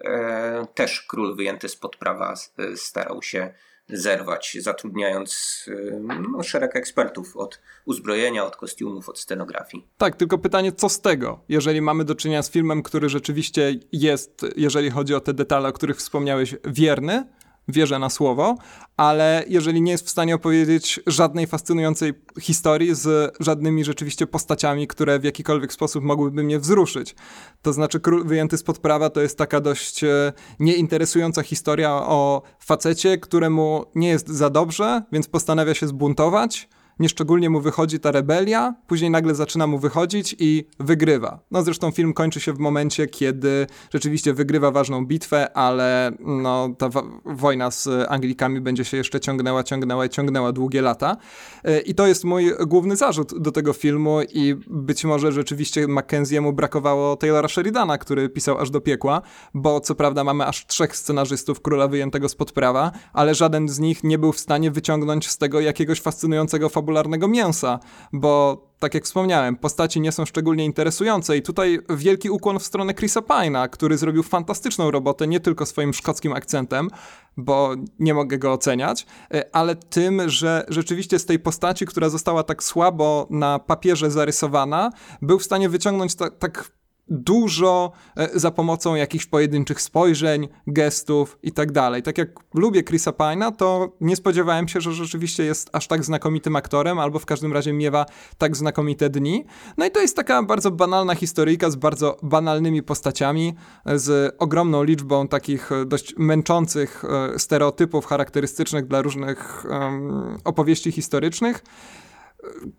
E, też król wyjęty spod prawa e, starał się zerwać, zatrudniając e, no, szereg ekspertów od uzbrojenia, od kostiumów, od scenografii. Tak, tylko pytanie, co z tego, jeżeli mamy do czynienia z filmem, który rzeczywiście jest, jeżeli chodzi o te detale, o których wspomniałeś, wierny, wierzę na słowo, ale jeżeli nie jest w stanie opowiedzieć żadnej fascynującej historii z żadnymi rzeczywiście postaciami, które w jakikolwiek sposób mogłyby mnie wzruszyć. To znaczy Król wyjęty spod prawa to jest taka dość e, nieinteresująca historia o facecie, któremu nie jest za dobrze, więc postanawia się zbuntować nieszczególnie mu wychodzi ta rebelia, później nagle zaczyna mu wychodzić i wygrywa. No zresztą film kończy się w momencie, kiedy rzeczywiście wygrywa ważną bitwę, ale no, ta wojna z Anglikami będzie się jeszcze ciągnęła, ciągnęła i ciągnęła długie lata. E, I to jest mój główny zarzut do tego filmu i być może rzeczywiście Mackenziemu brakowało Taylora Sheridana, który pisał aż do piekła, bo co prawda mamy aż trzech scenarzystów Króla Wyjętego spod prawa, ale żaden z nich nie był w stanie wyciągnąć z tego jakiegoś fascynującego fabularnego fabularnego mięsa, bo tak jak wspomniałem, postaci nie są szczególnie interesujące i tutaj wielki ukłon w stronę Chrisa Pine'a, który zrobił fantastyczną robotę nie tylko swoim szkockim akcentem, bo nie mogę go oceniać, e, ale tym, że rzeczywiście z tej postaci, która została tak słabo na papierze zarysowana, był w stanie wyciągnąć ta, tak dużo e, za pomocą jakichś pojedynczych spojrzeń, gestów i tak dalej. Tak jak lubię Chrisa Pine'a, to nie spodziewałem się, że rzeczywiście jest aż tak znakomitym aktorem, albo w każdym razie miewa tak znakomite dni. No i to jest taka bardzo banalna historyjka z bardzo banalnymi postaciami, z ogromną liczbą takich e, dość męczących e, stereotypów charakterystycznych dla różnych um, opowieści historycznych,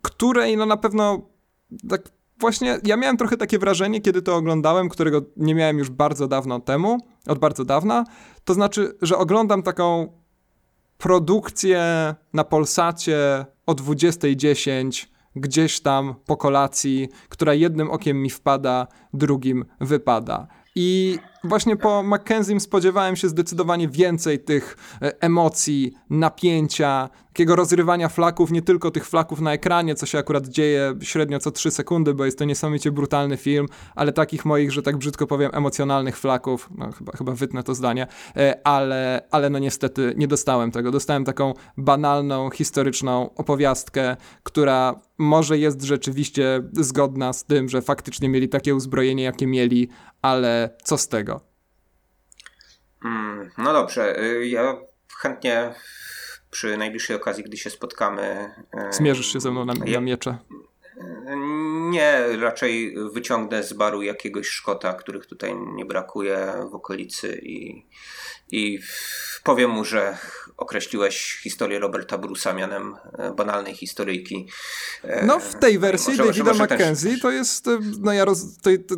której no na pewno tak właśnie ja miałem trochę takie wrażenie, kiedy to oglądałem, którego nie miałem już bardzo dawno temu, od bardzo dawna. To znaczy, że oglądam taką produkcję na Polsacie o 20.10 gdzieś tam po kolacji, która jednym okiem mi wpada, drugim wypada. I właśnie po Mackenziem spodziewałem się zdecydowanie więcej tych e, emocji, napięcia, takiego rozrywania flaków, nie tylko tych flaków na ekranie, co się akurat dzieje średnio co 3 sekundy, bo jest to niesamowicie brutalny film, ale takich moich, że tak brzydko powiem, emocjonalnych flaków, no chyba, chyba wytnę to zdanie, e, ale, ale no niestety nie dostałem tego. Dostałem taką banalną, historyczną opowiastkę, która może jest rzeczywiście zgodna z tym, że faktycznie mieli takie uzbrojenie, jakie mieli, ale co z tego? Mm, no dobrze, y, ja chętnie przy najbliższej okazji, gdy się spotkamy. Y, Zmierzysz się ze mną na, na miecze. Y, Nie, raczej wyciągnę z baru jakiegoś Szkota, których tutaj nie brakuje w okolicy i, i powiem mu, że określiłeś historię Roberta Brusa mianem e, banalnej historyjki. E, no w tej wersji może, Davida może McKenzie też... to jest, e, no ja roz, to, to,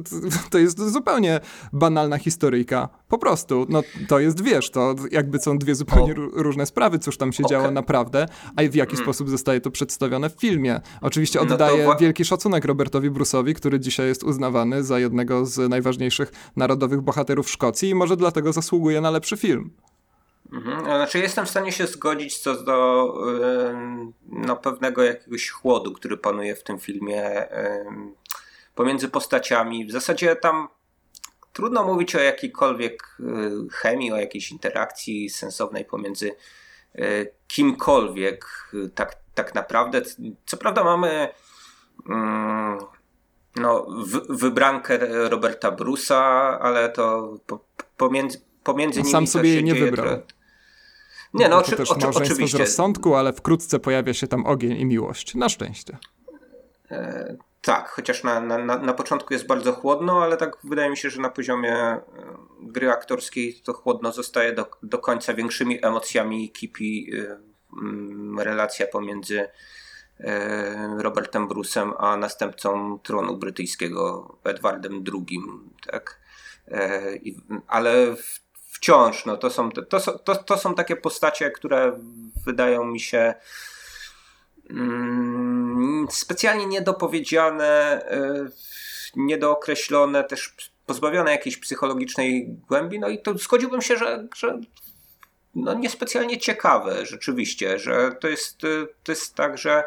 to, jest zupełnie banalna historyjka. Po prostu, no to jest, wiesz, to jakby są dwie zupełnie o. różne sprawy, cóż tam się okay. działo naprawdę, a w jaki mm. sposób zostaje to przedstawione w filmie. Oczywiście oddaję no wielki szacunek Robertowi Bruce'owi, który dzisiaj jest uznawany za jednego z najważniejszych narodowych bohaterów Szkocji i może dlatego zasługuje na lepszy film. Mhm. Znaczy jestem w stanie się zgodzić co do no, pewnego jakiegoś chłodu, który panuje w tym filmie pomiędzy postaciami. W zasadzie tam trudno mówić o jakiejkolwiek y, chemii, o jakiejś interakcji sensownej pomiędzy y, kimkolwiek tak, tak naprawdę. Co prawda mamy mm, no, wybrankę Roberta Brusa, ale to pomiędzy, pomiędzy nimi Sam sobie nie wybrał. Nie, no, to też oczy, oczywiście. z rozsądku, ale wkrótce pojawia się tam ogień i miłość. Na szczęście. E, tak, chociaż na, na, na początku jest bardzo chłodno, ale tak wydaje mi się, że na poziomie e, gry aktorskiej to chłodno zostaje do, do końca większymi emocjami kipi e, mm, relacja pomiędzy e, Robertem Bruce'em a następcą tronu brytyjskiego Edwardem II. Tak? E, ale w wciąż, no to są, to, to, to są takie postacie, które wydają mi się mm, specjalnie niedopowiedziane, y, niedookreślone, też pozbawione jakiejś psychologicznej głębi, no i to zgodziłbym się, że, że no niespecjalnie ciekawe rzeczywiście, że to jest, y, to jest tak, że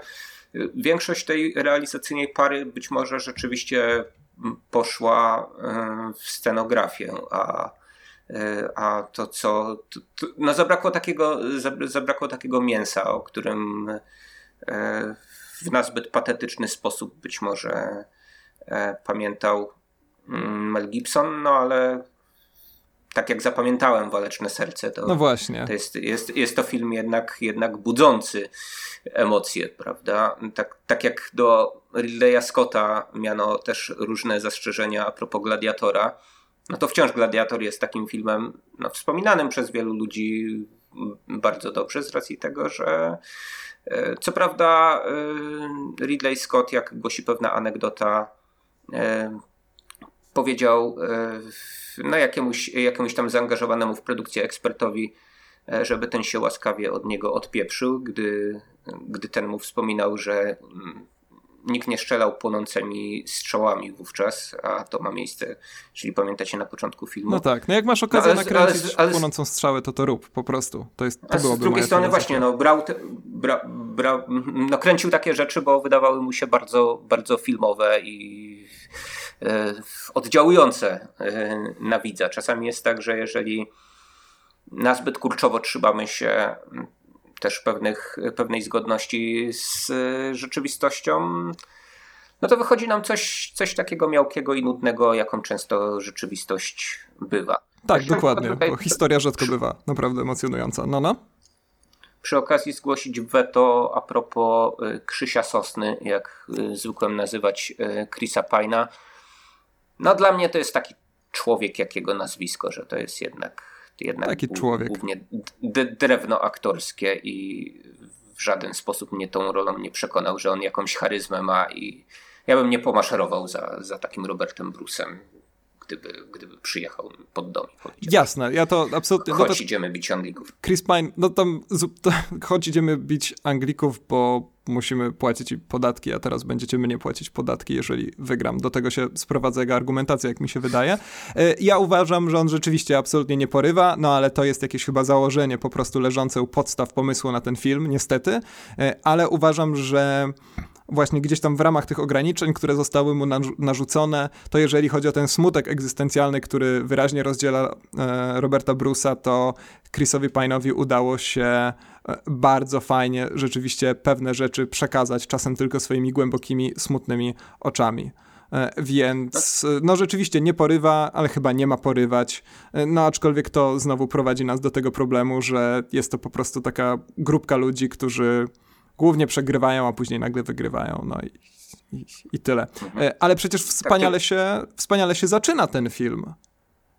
większość tej realizacyjnej pary być może rzeczywiście poszła y, w scenografię, a a to co. To, to, no zabrakło takiego, zabrakło takiego mięsa, o którym e, w nazbyt patetyczny sposób być może e, pamiętał mm, Mel Gibson, no ale tak jak zapamiętałem Waleczne Serce, to, no właśnie. to jest, jest, jest to film jednak, jednak budzący emocje, prawda? Tak, tak jak do Ridleya Scotta miano też różne zastrzeżenia a propos Gladiatora, no to wciąż Gladiator jest takim filmem no, wspominanym przez wielu ludzi bardzo dobrze z racji tego, że e, co prawda e, Ridley Scott, jak głosi pewna anegdota, e, powiedział no, jakiemuś, jakiemuś tam zaangażowanemu w produkcję ekspertowi, żeby ten się łaskawie od niego odpieprzył, gdy, gdy ten mu wspominał, że nikt nie strzelał płonącymi strzałami wówczas, a to ma miejsce, czyli pamiętacie na początku filmu. No tak, no jak masz okazję no, ale, nakręcić ale, ale, płonącą strzałę, to to rób, po prostu. To jest, to z drugiej strony właśnie, no, brał, te, bra, bra, no, kręcił takie rzeczy, bo wydawały mu się bardzo, bardzo filmowe i e, oddziałujące e, na widza. Czasami jest tak, że jeżeli nazbyt kurczowo trzymamy się też pewnych, pewnej zgodności z rzeczywistością, no to wychodzi nam coś, coś takiego miałkiego i nudnego, jaką często rzeczywistość bywa. Tak, dokładnie, tutaj... bo historia rzadko bywa naprawdę emocjonująca. No, no. Przy okazji zgłosić weto a propos y, Krzysia Sosny, jak y, zwykłem nazywać y, Chrisa Pajna. No dla mnie to jest taki człowiek, jakiego nazwisko, że to jest jednak jednak Taki człowiek. głównie drewno aktorskie i w żaden sposób mnie tą rolą nie przekonał, że on jakąś charyzmę ma i ja bym nie pomaszerował za, za takim Robertem Brusem gdyby, gdyby przyjechał pod dom. Jasne, ja to absolutnie... Choć no to, idziemy bić Anglików. Chris Pine, no tam, to, choć idziemy bić Anglików, bo musimy płacić podatki, a teraz będziecie mnie płacić podatki, jeżeli wygram. Do tego się sprowadza jego argumentacja, jak mi się wydaje. E, ja uważam, że on rzeczywiście absolutnie nie porywa, no ale to jest jakieś chyba założenie po prostu leżące u podstaw pomysłu na ten film, niestety, e, ale uważam, że właśnie gdzieś tam w ramach tych ograniczeń, które zostały mu narzucone, to jeżeli chodzi o ten smutek egzystencjalny, który wyraźnie rozdziela e, Roberta Bruce'a, to Chrisowi Pine'owi udało się e, bardzo fajnie rzeczywiście pewne rzeczy przekazać, czasem tylko swoimi głębokimi, smutnymi oczami. E, więc no rzeczywiście nie porywa, ale chyba nie ma porywać. No aczkolwiek to znowu prowadzi nas do tego problemu, że jest to po prostu taka grupka ludzi, którzy głównie przegrywają, a później nagle wygrywają. No i i, i tyle. Mhm. E, ale przecież wspaniale, tak, się, wspaniale się zaczyna ten film.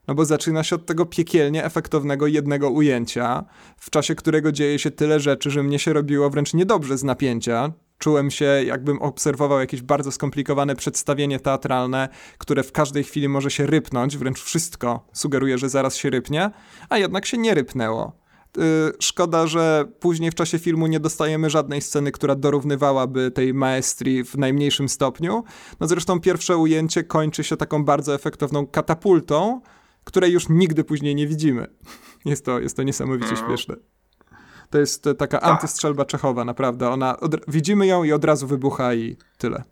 No bo zaczyna się od tego piekielnie efektownego jednego ujęcia, w czasie którego dzieje się tyle rzeczy, że mnie się robiło wręcz niedobrze z napięcia. Czułem się, jakbym obserwował jakieś bardzo skomplikowane przedstawienie teatralne, które w każdej chwili może się rypnąć, wręcz wszystko sugeruje, że zaraz się rypnie, a jednak się nie rypnęło. Yy, szkoda, że później w czasie filmu nie dostajemy żadnej sceny, która dorównywałaby tej maestrii w najmniejszym stopniu. No zresztą pierwsze ujęcie kończy się taką bardzo efektowną katapultą, której już nigdy później nie widzimy. Jest to, jest to niesamowicie mm. śmieszne. To jest taka tak. antystrzelba Czechowa, naprawdę. Ona widzimy ją i od razu wybucha i tyle.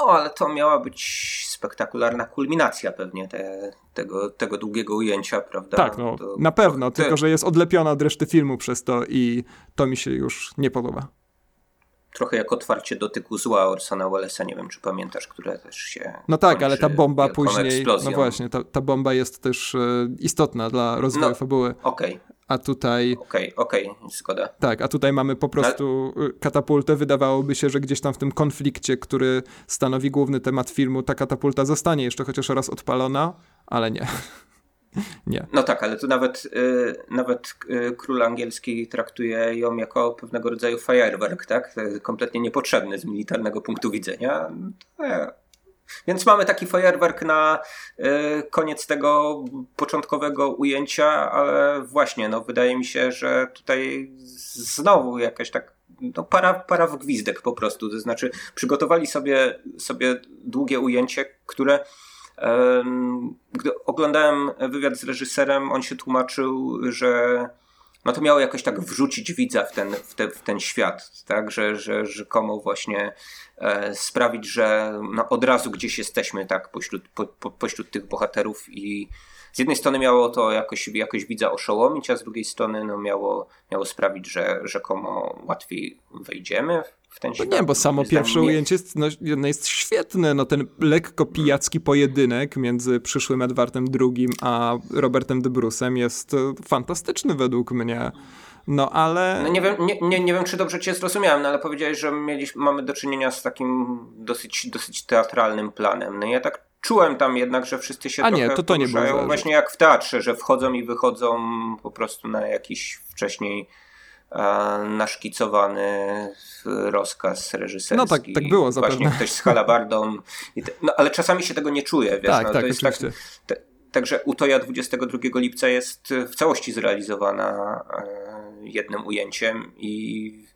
No, ale to miała być spektakularna kulminacja pewnie te, tego, tego długiego ujęcia, prawda? Tak, no, to, na pewno, to, tylko że jest odlepiona od reszty filmu przez to i to mi się już nie podoba trochę jak otwarcie dotyku zła Orsona Wellesa, nie wiem czy pamiętasz, które też się No tak, ale ta bomba później, eksplozją. no właśnie, ta, ta bomba jest też e, istotna dla rozwoju no, fabuły. Okej. Okay. A tutaj... Okej, okay, okej, okay, zgoda. Tak, a tutaj mamy po prostu no. katapultę. Wydawałoby się, że gdzieś tam w tym konflikcie, który stanowi główny temat filmu, ta katapulta zostanie jeszcze chociaż raz odpalona, ale nie. Nie. No tak, ale tu nawet, y, nawet y, król angielski traktuje ją jako pewnego rodzaju fajerwerk, tak? Kompletnie niepotrzebny z militarnego punktu widzenia. Więc mamy taki fajerwerk na y, koniec tego początkowego ujęcia, ale właśnie, no wydaje mi się, że tutaj znowu jakaś tak no para, para w gwizdek po prostu. To znaczy przygotowali sobie, sobie długie ujęcie, które gdy oglądałem wywiad z reżyserem, on się tłumaczył, że no to miało jakoś tak wrzucić widza w ten, w, te, w ten świat, tak? że, że rzekomo właśnie e, sprawić, że no od razu gdzieś jesteśmy tak pośród, po, po, pośród tych bohaterów i z jednej strony miało to jakoś, jakoś widza oszołomić, a z drugiej strony no miało, miało sprawić, że rzekomo łatwiej wejdziemy ten świat. No nie, bo samo pierwsze nie... ujęcie jest, no, jest świetne. No, ten lekko pijacki pojedynek między przyszłym Edwardem II a Robertem de jest e, fantastyczny według mnie. No ale. No, nie, wiem, nie, nie, nie wiem, czy dobrze Cię zrozumiałem, no, ale powiedziałeś, że mieliśmy, mamy do czynienia z takim dosyć, dosyć teatralnym planem. No ja tak czułem tam jednak, że wszyscy się A nie, to to nie było. Właśnie jak w teatrze, że wchodzą i wychodzą po prostu na jakiś wcześniej naszkicowany rozkaz reżyserski. No tak, tak było zapewne. Właśnie ktoś z halabardą. No, ale czasami się tego nie czuje, wiesz. Tak, no, tak, to jest tak, te, Także Utoja 22 lipca jest w całości zrealizowana e, jednym ujęciem i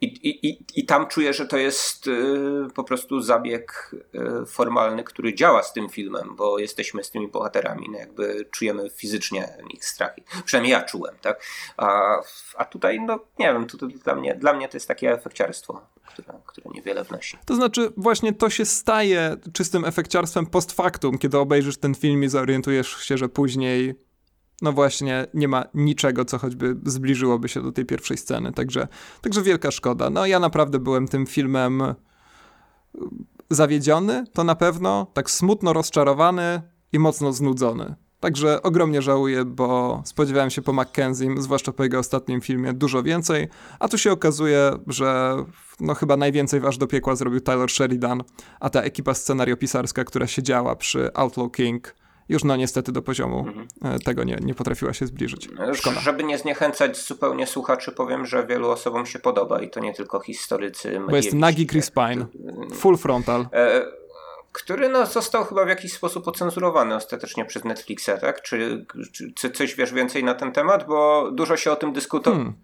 i, i, tam czuję, że to jest y, po prostu zabieg y, formalny, który działa z tym filmem, bo jesteśmy z tymi bohaterami, no jakby czujemy fizycznie ich strachy. Przynajmniej ja czułem, tak? A, a tutaj, no nie wiem, to, to dla, mnie, dla mnie to jest takie efekciarstwo, które, które niewiele wnosi. To znaczy, właśnie to się staje czystym efekciarstwem post factum, kiedy obejrzysz ten film i zorientujesz się, że później no właśnie nie ma niczego, co choćby zbliżyłoby się do tej pierwszej sceny. Także, także wielka szkoda. No ja naprawdę byłem tym filmem y, zawiedziony, to na pewno, tak smutno rozczarowany i mocno znudzony. Także ogromnie żałuję, bo spodziewałem się po Mackenziem, zwłaszcza po jego ostatnim filmie, dużo więcej, a tu się okazuje, że no chyba najwięcej waż do piekła zrobił Tyler Sheridan, a ta ekipa scenariopisarska, która siedziała przy Outlaw King, już no niestety do poziomu mhm. E, tego nie, nie potrafiła się zbliżyć. Szkoda. Żeby nie zniechęcać zupełnie słuchaczy, powiem, że wielu osobom się podoba i to nie tylko historycy. Bo jest nagi Chris Pine, full frontal. E, który no, został chyba w jakiś sposób ocenzurowany ostatecznie przez Netflixa, tak? Czy, czy coś wiesz więcej na ten temat? Bo dużo się o tym dyskutowało. Hmm.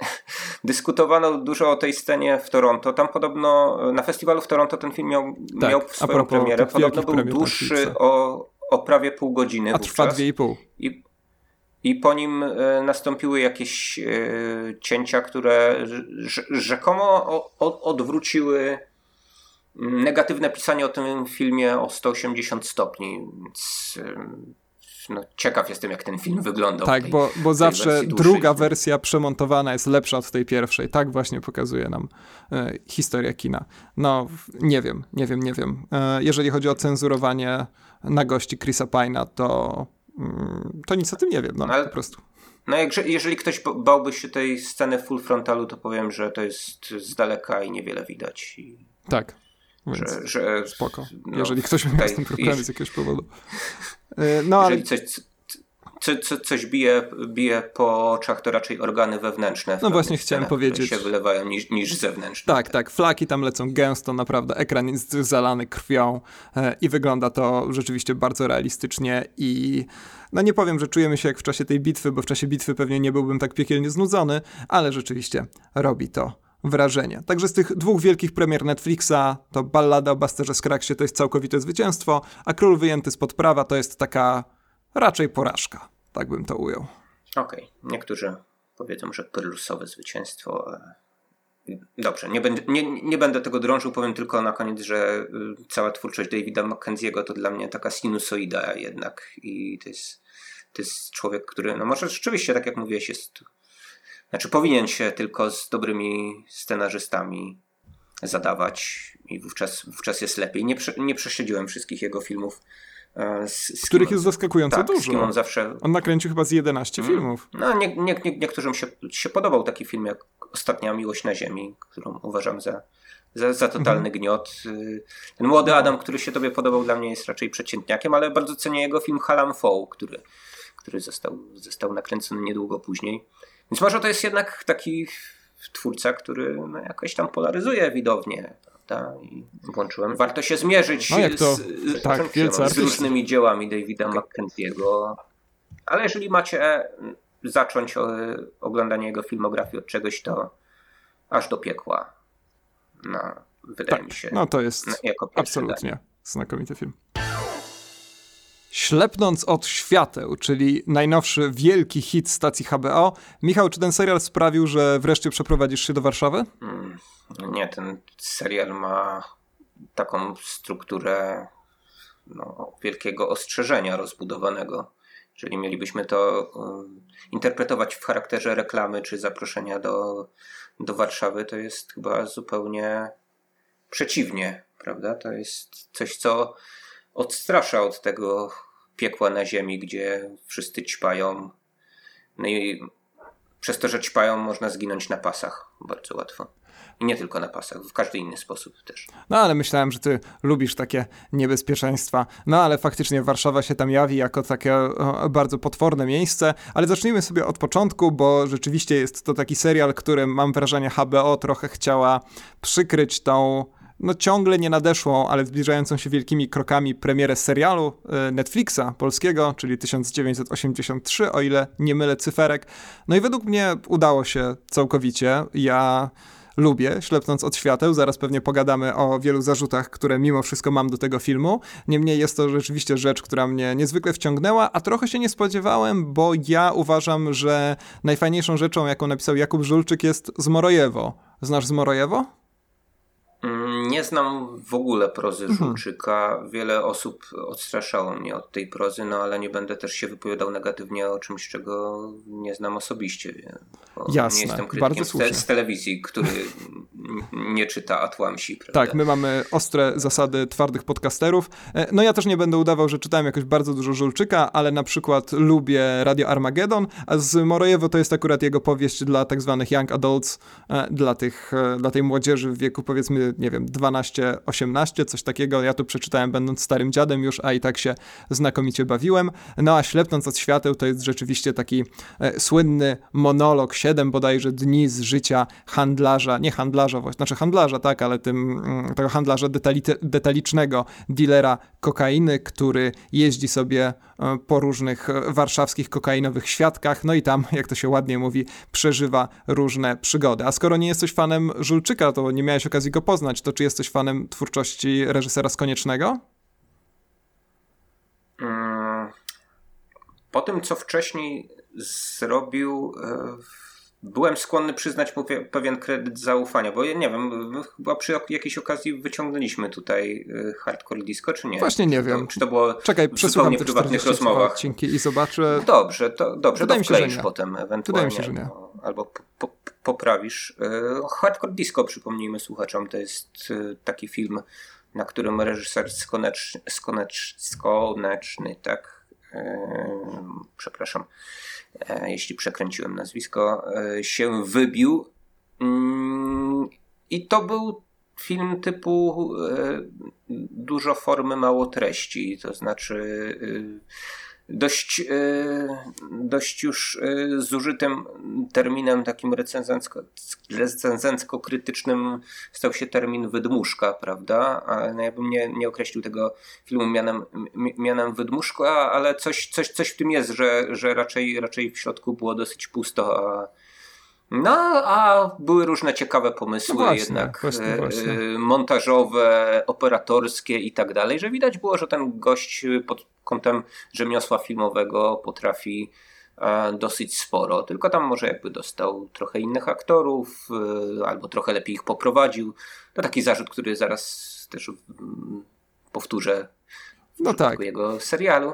Dyskutowano dużo o tej scenie w Toronto. Tam podobno na festiwalu w Toronto ten film miał, tak, miał swoją premierę. Podobno był dłuższy o, o prawie pół godziny. A trwa dwie i pół. I, I po nim e, nastąpiły jakieś e, cięcia, które rzekomo odwróciły mm, negatywne pisanie o tym filmie o 180 stopni. Więc e, no, ciekaw jestem, jak ten film wyglądał. Tak, tej, bo, bo zawsze wersji druga wersja przemontowana jest lepsza od tej pierwszej. Tak właśnie pokazuje nam e, historia kina. No, nie wiem, nie wiem, nie wiem. E, jeżeli chodzi o cenzurowanie na gości Chrisa Pine'a, to, mm, to nic o tym nie wiem, no, Ale... po prostu. No jak, jeżeli ktoś bałby się tej sceny full frontalu, to powiem, że to jest z daleka i niewiele widać. I Tak. Więc że, że, spoko. No, jeżeli ktoś miał z tym problemy z jakiegoś powodu. E, no, ale... coś, co, co, coś bije, bije po oczach, to raczej organy wewnętrzne. No właśnie chciałem powiedzieć. się wylewają niż, niż zewnętrzne. Tak, tak. Flaki tam lecą gęsto, naprawdę. Ekran jest zalany krwią e, i wygląda to rzeczywiście bardzo realistycznie i no nie powiem, że czujemy się jak w czasie tej bitwy, bo w czasie bitwy pewnie nie byłbym tak piekielnie znudzony, ale rzeczywiście robi to wrażenie. Także z tych dwóch wielkich premier Netflixa to Ballada o Busterze Scraggsie to jest całkowite zwycięstwo, a Król wyjęty spod prawa to jest taka raczej porażka. Tak bym to ujął. Okej. Okay. Niektórzy powiedzą, że pyrlusowe zwycięstwo. Dobrze, nie będę, nie, nie będę tego drążył, powiem tylko na koniec, że y, cała twórczość Davida McKenzie'ego to dla mnie taka sinusoida jednak i to jest, to jest człowiek, który, no może rzeczywiście, tak jak mówiłeś, jest, znaczy powinien się tylko z dobrymi scenarzystami zadawać i wówczas, wówczas jest lepiej. Nie, prze, nie wszystkich jego filmów, E, z, z których jest zaskakująco tak, dużo. on, zawsze... on nakręcił chyba z 11 mm. filmów. No, nie, nie, nie, niektórym się, się podobał taki film jak Ostatnia Miłość na Ziemi, którą uważam za, za, za totalny mm. gniot. Y, ten młody. Adam, który się tobie podobał, dla mnie jest raczej przeciętniakiem, ale bardzo cenię jego film Halam Foe, który, który został, został nakręcony niedługo później. Więc może to jest jednak taki twórca, który no, jakoś tam polaryzuje widownię I włączyłem. Warto się zmierzyć no, jak to, z, tak, z, z różnymi dziełami Davida McKenzie'ego. Ale jeżeli macie zacząć oglądanie jego filmografii od czegoś, to aż do piekła. No, wydaje tak, mi się. No to jest absolutnie danie. znakomity film. Ślepnąc od świateł, czyli najnowszy wielki hit stacji HBO. Michał, czy ten serial sprawił, że wreszcie przeprowadzisz się do Warszawy? Hmm. Nie, ten serial ma taką strukturę no, wielkiego ostrzeżenia rozbudowanego. Jeżeli mielibyśmy to um, interpretować w charakterze reklamy czy zaproszenia do, do Warszawy, to jest chyba zupełnie przeciwnie, prawda? To jest coś, co odstrasza od tego piekła na ziemi, gdzie wszyscy ćpają. No i przez to, że ćpają, można zginąć na pasach bardzo łatwo. I nie tylko na pasach, w każdy inny sposób też. No ale myślałem, że ty lubisz takie niebezpieczeństwa. No ale faktycznie Warszawa się tam jawi jako takie bardzo potworne miejsce. Ale zacznijmy sobie od początku, bo rzeczywiście jest to taki serial, który mam wrażenie HBO trochę chciała przykryć tą no ciągle nie nadeszłą, ale zbliżającą się wielkimi krokami premierę serialu e, Netflixa polskiego, czyli 1983, o ile nie mylę cyferek. No i według mnie udało się całkowicie. Ja lubię, ślepnąc od świateł. Zaraz pewnie pogadamy o wielu zarzutach, które mimo wszystko mam do tego filmu. Niemniej jest to rzeczywiście rzecz, która mnie niezwykle wciągnęła, a trochę się nie spodziewałem, bo ja uważam, że najfajniejszą rzeczą, jaką napisał Jakub Żulczyk jest Zmorojewo. Znasz Zmorojewo? Mm, nie znam w ogóle prozy mhm. Żulczyka. Wiele osób odstraszało mnie od tej prozy, no ale nie będę też się wypowiadał negatywnie o czymś, czego nie znam osobiście. Jasne, nie jestem krytykiem z, te, z, telewizji, który nie czyta, a tłamsi. Prawda? Tak, my mamy ostre zasady twardych podcasterów. E, no ja też nie będę udawał, że czytałem jakoś bardzo dużo Żulczyka, ale na przykład lubię Radio Armageddon, a z Morojewo to jest akurat jego powieść dla tak zwanych young adults, e, dla, tych, e, dla tej młodzieży w wieku powiedzmy nie wiem, 12-18, coś takiego. Ja tu przeczytałem będąc starym dziadem już, a i tak się znakomicie bawiłem. No a Ślepnąc od świateł to jest rzeczywiście taki e, słynny monolog, siedem bodajże dni z życia handlarza, nie handlarza, znaczy handlarza, tak, ale tym, mm, tego handlarza detali, detalicznego, dealera kokainy, który jeździ sobie e, po różnych e, warszawskich kokainowych świadkach, no i tam, jak to się ładnie mówi, przeżywa różne przygody. A skoro nie jesteś fanem Żulczyka, to nie miałeś okazji go poznać, to czy jesteś fanem twórczości reżysera Skoniecznego? Mm, po tym, co wcześniej zrobił, e, byłem skłonny przyznać mu pewien kredyt zaufania, bo ja nie wiem, chyba przy jakiejś okazji wyciągnęliśmy tutaj e, hardcore disco, czy nie? Właśnie nie wiem. Czy to było Czekaj, w zupełnie prywatnych rozmowach? odcinki i zobaczę. Dobrze, to dobrze, Wydaje to mi się, że potem ewentualnie. Wydaje mi się, że nie. Albo po, po, poprawisz. E, hardcore Disco, przypomnijmy słuchaczom, to jest e, taki film, na którym reżyser Skoneczny, Skonecz, Skoneczny tak, e, przepraszam, jeśli przekręciłem nazwisko, się wybił. Mm, I to był film typu dużo formy, mało treści, to znaczy dość, dość już zużytym terminem takim recenzencko, recenzencko-krytycznym stał się termin wydmuszka, prawda? No ja bym nie, nie określił tego filmu mianem, mianem wydmuszka, ale coś, coś, coś w tym jest, że, że raczej, raczej w środku było dosyć pusto, a no, a były różne ciekawe pomysły no właśnie, jednak właśnie, właśnie. montażowe, operatorskie i tak dalej, że widać było, że ten gość pod kątem rzemiosła filmowego potrafi e, dosyć sporo, tylko tam może jakby dostał trochę innych aktorów, e, albo trochę lepiej ich poprowadził. To taki zarzut, który zaraz też mm, powtórzę w no tak. jego serialu.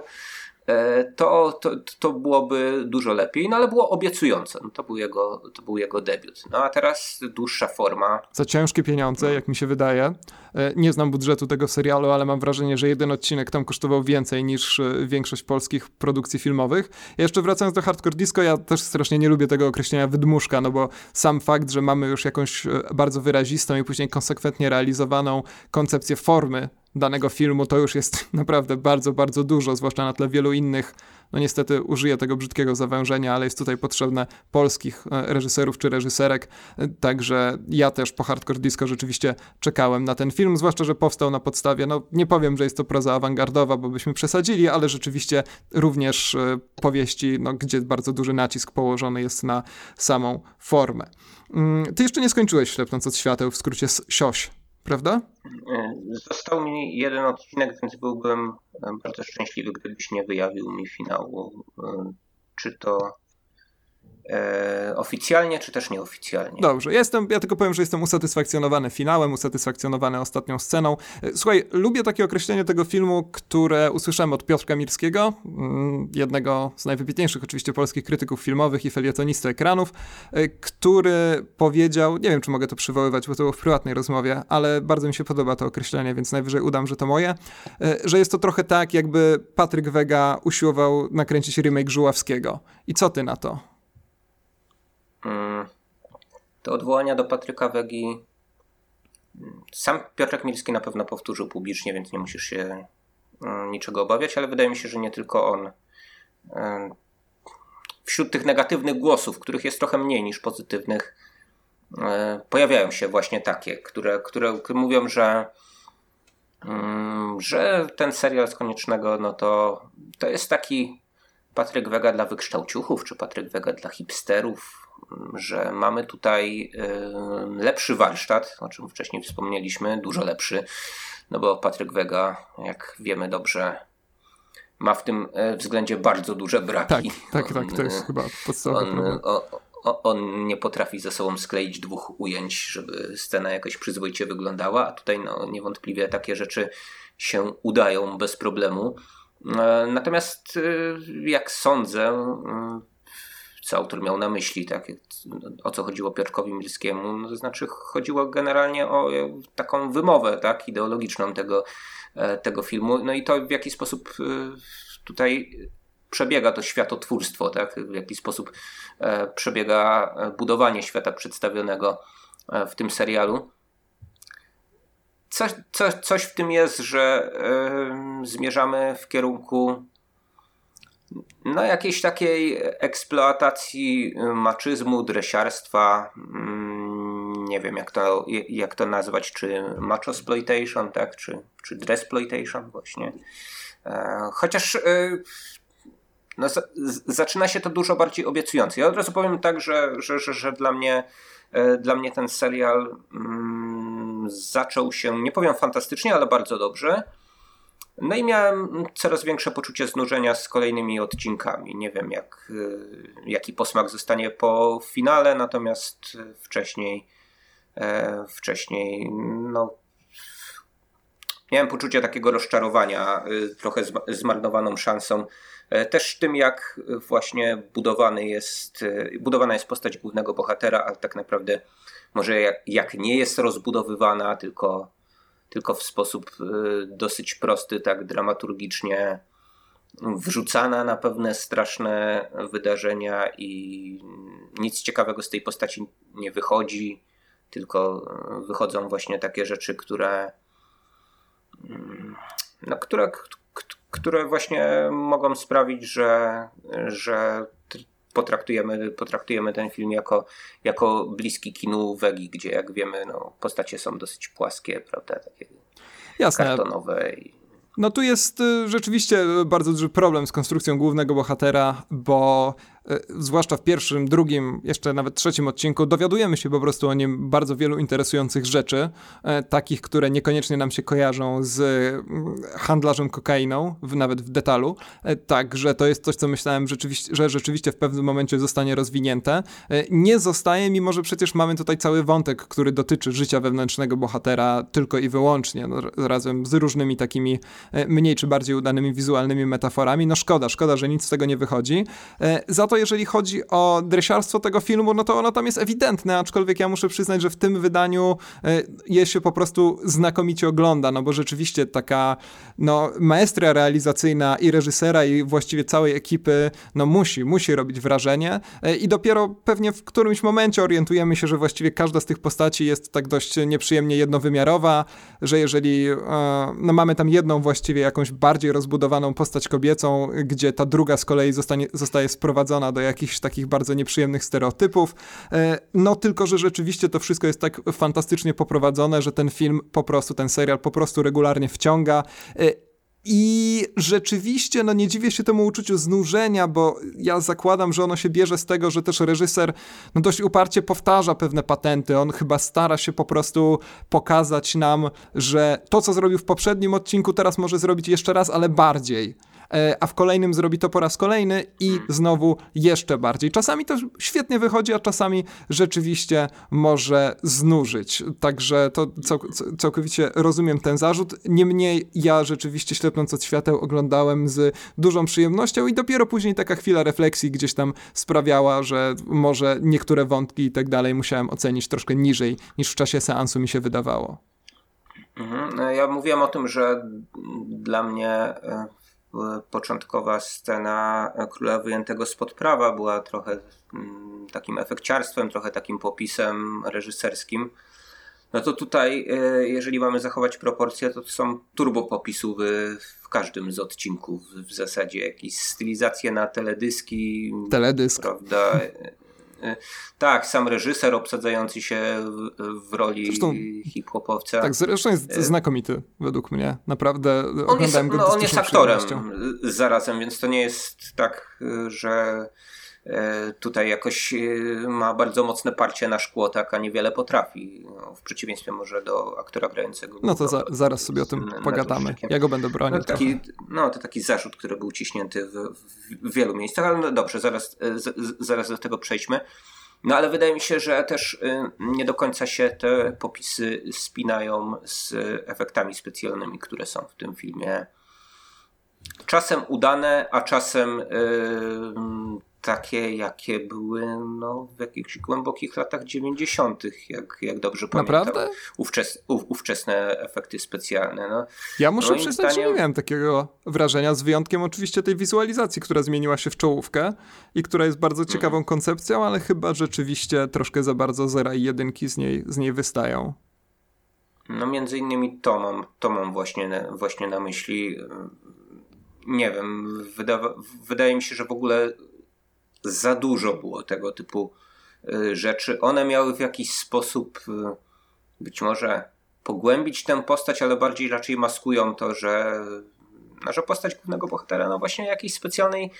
E, to, to, to byłoby dużo lepiej, no ale było obiecujące. No to, był jego, to był jego debiut. No a teraz dłuższa forma. Za ciężkie pieniądze, jak mi się wydaje. E, nie znam budżetu tego serialu, ale mam wrażenie, że jeden odcinek tam kosztował więcej niż e, większość polskich produkcji filmowych. Jeszcze wracając do Hardcore Disco, ja też strasznie nie lubię tego określenia wydmuszka, no bo sam fakt, że mamy już jakąś bardzo wyrazistą i później konsekwentnie realizowaną koncepcję formy danego filmu to już jest naprawdę bardzo, bardzo dużo, zwłaszcza na tle wielu innych. No niestety użyję tego brzydkiego zawężenia, ale jest tutaj potrzebne polskich e, reżyserów czy reżyserek. E, także ja też po Hardcore Disco rzeczywiście czekałem na ten film, zwłaszcza, że powstał na podstawie, no nie powiem, że jest to proza awangardowa, bo byśmy przesadzili, ale rzeczywiście również e, powieści, no, gdzie bardzo duży nacisk położony jest na samą formę. Mm, ty jeszcze nie skończyłeś Ślepnąc od świateł, w skrócie sioś prawda? Został mi jeden odcinek, więc byłbym e, bardzo szczęśliwy, gdybyś nie wyjawił mi finału. E, czy to E, oficjalnie, czy też nieoficjalnie. Dobrze, jestem, ja tylko powiem, że jestem usatysfakcjonowany finałem, usatysfakcjonowany ostatnią sceną. E, słuchaj, lubię takie określenie tego filmu, które usłyszałem od Piotrka Mirskiego, mm, jednego z najwybitniejszych oczywiście polskich krytyków filmowych i felietonisty ekranów, e, który powiedział, nie wiem czy mogę to przywoływać, bo to było w prywatnej rozmowie, ale bardzo mi się podoba to określenie, więc najwyżej udam, że to moje, że jest to trochę tak, jakby Patryk Wega usiłował nakręcić remake Żuławskiego. I co ty na to? Mm, te odwołania do Patryka Wegi. Mm, sam Piotrek Milski na pewno powtórzył publicznie, więc nie musisz się mm, niczego obawiać, ale wydaje mi się, że nie tylko on. Wśród tych negatywnych głosów, których jest trochę mniej niż pozytywnych, pojawiają się właśnie takie, które, które mówią, że, że ten serial z koniecznego, no to, to jest taki Patryk Wega dla wykształciuchów, czy Patryk Wega dla hipsterów, że mamy tutaj y, lepszy warsztat, o czym wcześniej wspomnieliśmy, dużo lepszy, no bo Patryk Wega, jak wiemy dobrze, ma w tym e, względzie bardzo duże braki. Tak, tak, tak, to jest chyba podstawowy on, o, on nie potrafi ze sobą skleić dwóch ujęć, żeby scena jakoś przyzwoicie wyglądała, a tutaj no, niewątpliwie takie rzeczy się udają bez problemu. E, natomiast y, jak sądzę, co autor miał na myśli, tak, o co chodziło Piotrkowi Milskiemu, no, to znaczy chodziło generalnie o e, taką wymowę tak, ideologiczną tego, e, tego filmu, no i to w jaki sposób e, tutaj przebiega to światotwórstwo, tak, w jaki sposób przebiega budowanie świata przedstawionego w tym serialu. Coś, w tym jest, że zmierzamy w kierunku no, jakiejś takiej eksploatacji y, maczyzmu, dresiarstwa, mm, nie wiem jak to, jak to nazwać, czy machosploitation, tak, czy, czy dressploitation właśnie. E, chociaż y, no, zaczyna się to dużo bardziej obiecująco. Ja od razu powiem tak, że, że, że, że dla, mnie, e, dla mnie ten serial mm, zaczął się, nie powiem fantastycznie, ale bardzo dobrze. No i miałem coraz większe poczucie znużenia z kolejnymi odcinkami. Nie wiem, jak, y, jaki posmak zostanie po finale, natomiast wcześniej, e, wcześniej, no, miałem poczucie takiego rozczarowania, y, trochę zmarnowaną szansą. E, też tym, jak właśnie budowany jest, y, budowana jest postać głównego bohatera, ale tak naprawdę może jak, jak nie jest rozbudowywana, tylko tylko w sposób y, dosyć prosty, tak dramaturgicznie wrzucana na pewne straszne wydarzenia i nic ciekawego z tej postaci nie wychodzi. tylko e, wychodzą właśnie takie rzeczy, które mm, no, które, które właśnie mogą sprawić, że, że potraktujemy, potraktujemy ten film jako, jako bliski kinu Wegi, gdzie jak wiemy, no, postacie są dosyć płaskie, prawda, takie Jasne. kartonowe. I... No tu jest y, rzeczywiście bardzo duży problem z konstrukcją głównego bohatera, bo zwłaszcza w pierwszym, drugim, jeszcze nawet trzecim odcinku, dowiadujemy się po prostu o nim bardzo wielu interesujących rzeczy, e, takich, które niekoniecznie nam się kojarzą z mm, handlarzem kokainą, nawet w detalu. E, tak, że to jest coś, co myślałem, rzeczywiście, że rzeczywiście w pewnym momencie zostanie rozwinięte. Nie zostaje, mimo że przecież mamy tutaj cały wątek, który dotyczy życia wewnętrznego bohatera tylko i wyłącznie, no, razem z różnymi takimi mniej czy bardziej udanymi wizualnymi metaforami. No szkoda, szkoda, że nic z tego nie wychodzi. Za to jeżeli chodzi o dresiarstwo tego filmu, no to ono tam jest ewidentne, aczkolwiek ja muszę przyznać, że w tym wydaniu e, je się po prostu znakomicie ogląda, no bo rzeczywiście taka no, maestria realizacyjna i reżysera i właściwie całej ekipy, no musi, musi robić wrażenie e, i dopiero pewnie w którymś momencie orientujemy się, że właściwie każda z tych postaci jest tak dość nieprzyjemnie jednowymiarowa, że jeżeli e, no mamy tam jedną właściwie jakąś bardziej rozbudowaną postać kobiecą, gdzie ta druga z kolei zostanie, zostaje sprowadzona do jakichś takich bardzo nieprzyjemnych stereotypów. E, no tylko, że rzeczywiście to wszystko jest tak fantastycznie poprowadzone, że ten film po prostu, ten serial po prostu regularnie wciąga. E, i rzeczywiście, no nie dziwię się temu uczuciu znużenia, bo ja zakładam, że ono się bierze z tego, że też reżyser no dość uparcie powtarza pewne patenty. On chyba stara się po prostu pokazać nam, że to, co zrobił w poprzednim odcinku, teraz może zrobić jeszcze raz, ale bardziej. E, a w kolejnym zrobi to po raz kolejny i znowu jeszcze bardziej. Czasami to świetnie wychodzi, a czasami rzeczywiście może znużyć. Także to całkowicie rozumiem ten zarzut. Niemniej ja rzeczywiście ślepnąc od świateł oglądałem z dużą przyjemnością i dopiero później taka chwila refleksji gdzieś tam sprawiała, że może niektóre wątki i tak dalej musiałem ocenić troszkę niżej niż w czasie seansu mi się wydawało. Mhm. Ja mówiłem o tym, że dla mnie e, początkowa scena Króla Wyjętego spod prawa była trochę mm, takim efekciarstwem, trochę takim popisem reżyserskim. No to tutaj, e, jeżeli mamy zachować proporcje, to, to są turbopopisy w każdym z odcinków. W zasadzie jakieś stylizacje na teledyski. Teledysk. Prawda? E, tak, sam reżyser obsadzający się w, w roli zresztą, hip-hopowca. Tak, zresztą jest e, znakomity według mnie. Naprawdę on oglądałem jest, go no, On jest aktorem zarazem, więc to nie jest tak, że e, tutaj jakoś ma bardzo mocne parcie na szkło, tak, a niewiele potrafi. No, w przeciwieństwie może do aktora grającego. No to za, zaraz sobie o tym pogadamy. Ja go będę bronił. No, taki, no to taki zarzut, który był ciśnięty w, w wielu miejscach, ale no dobrze, zaraz, z, zaraz do tego przejdźmy. No ale wydaje mi się, że też nie do końca się te popisy spinają z efektami specjalnymi, które są w tym filmie. Czasem udane, a czasem yy, takie, jakie były no, w jakichś głębokich latach 90., jak, jak dobrze pamiętam. Naprawdę? Ówczes, ów, ówczesne efekty specjalne. No. Ja muszę Moim przyznać, zdaniem... że nie miałem takiego wrażenia, z wyjątkiem oczywiście tej wizualizacji, która zmieniła się w czołówkę i która jest bardzo mhm. ciekawą koncepcją, ale chyba rzeczywiście troszkę za bardzo zera i jedynki z niej, z niej wystają. No między innymi to mam, to mam właśnie, właśnie na myśli. Nie wiem, wydawa, wydaje mi się, że w ogóle za dużo było tego typu y, rzeczy. One miały w jakiś sposób y, być może pogłębić tę postać, ale bardziej raczej maskują to, że, no, że postać głównego bohatera no właśnie jakiejś specjalnej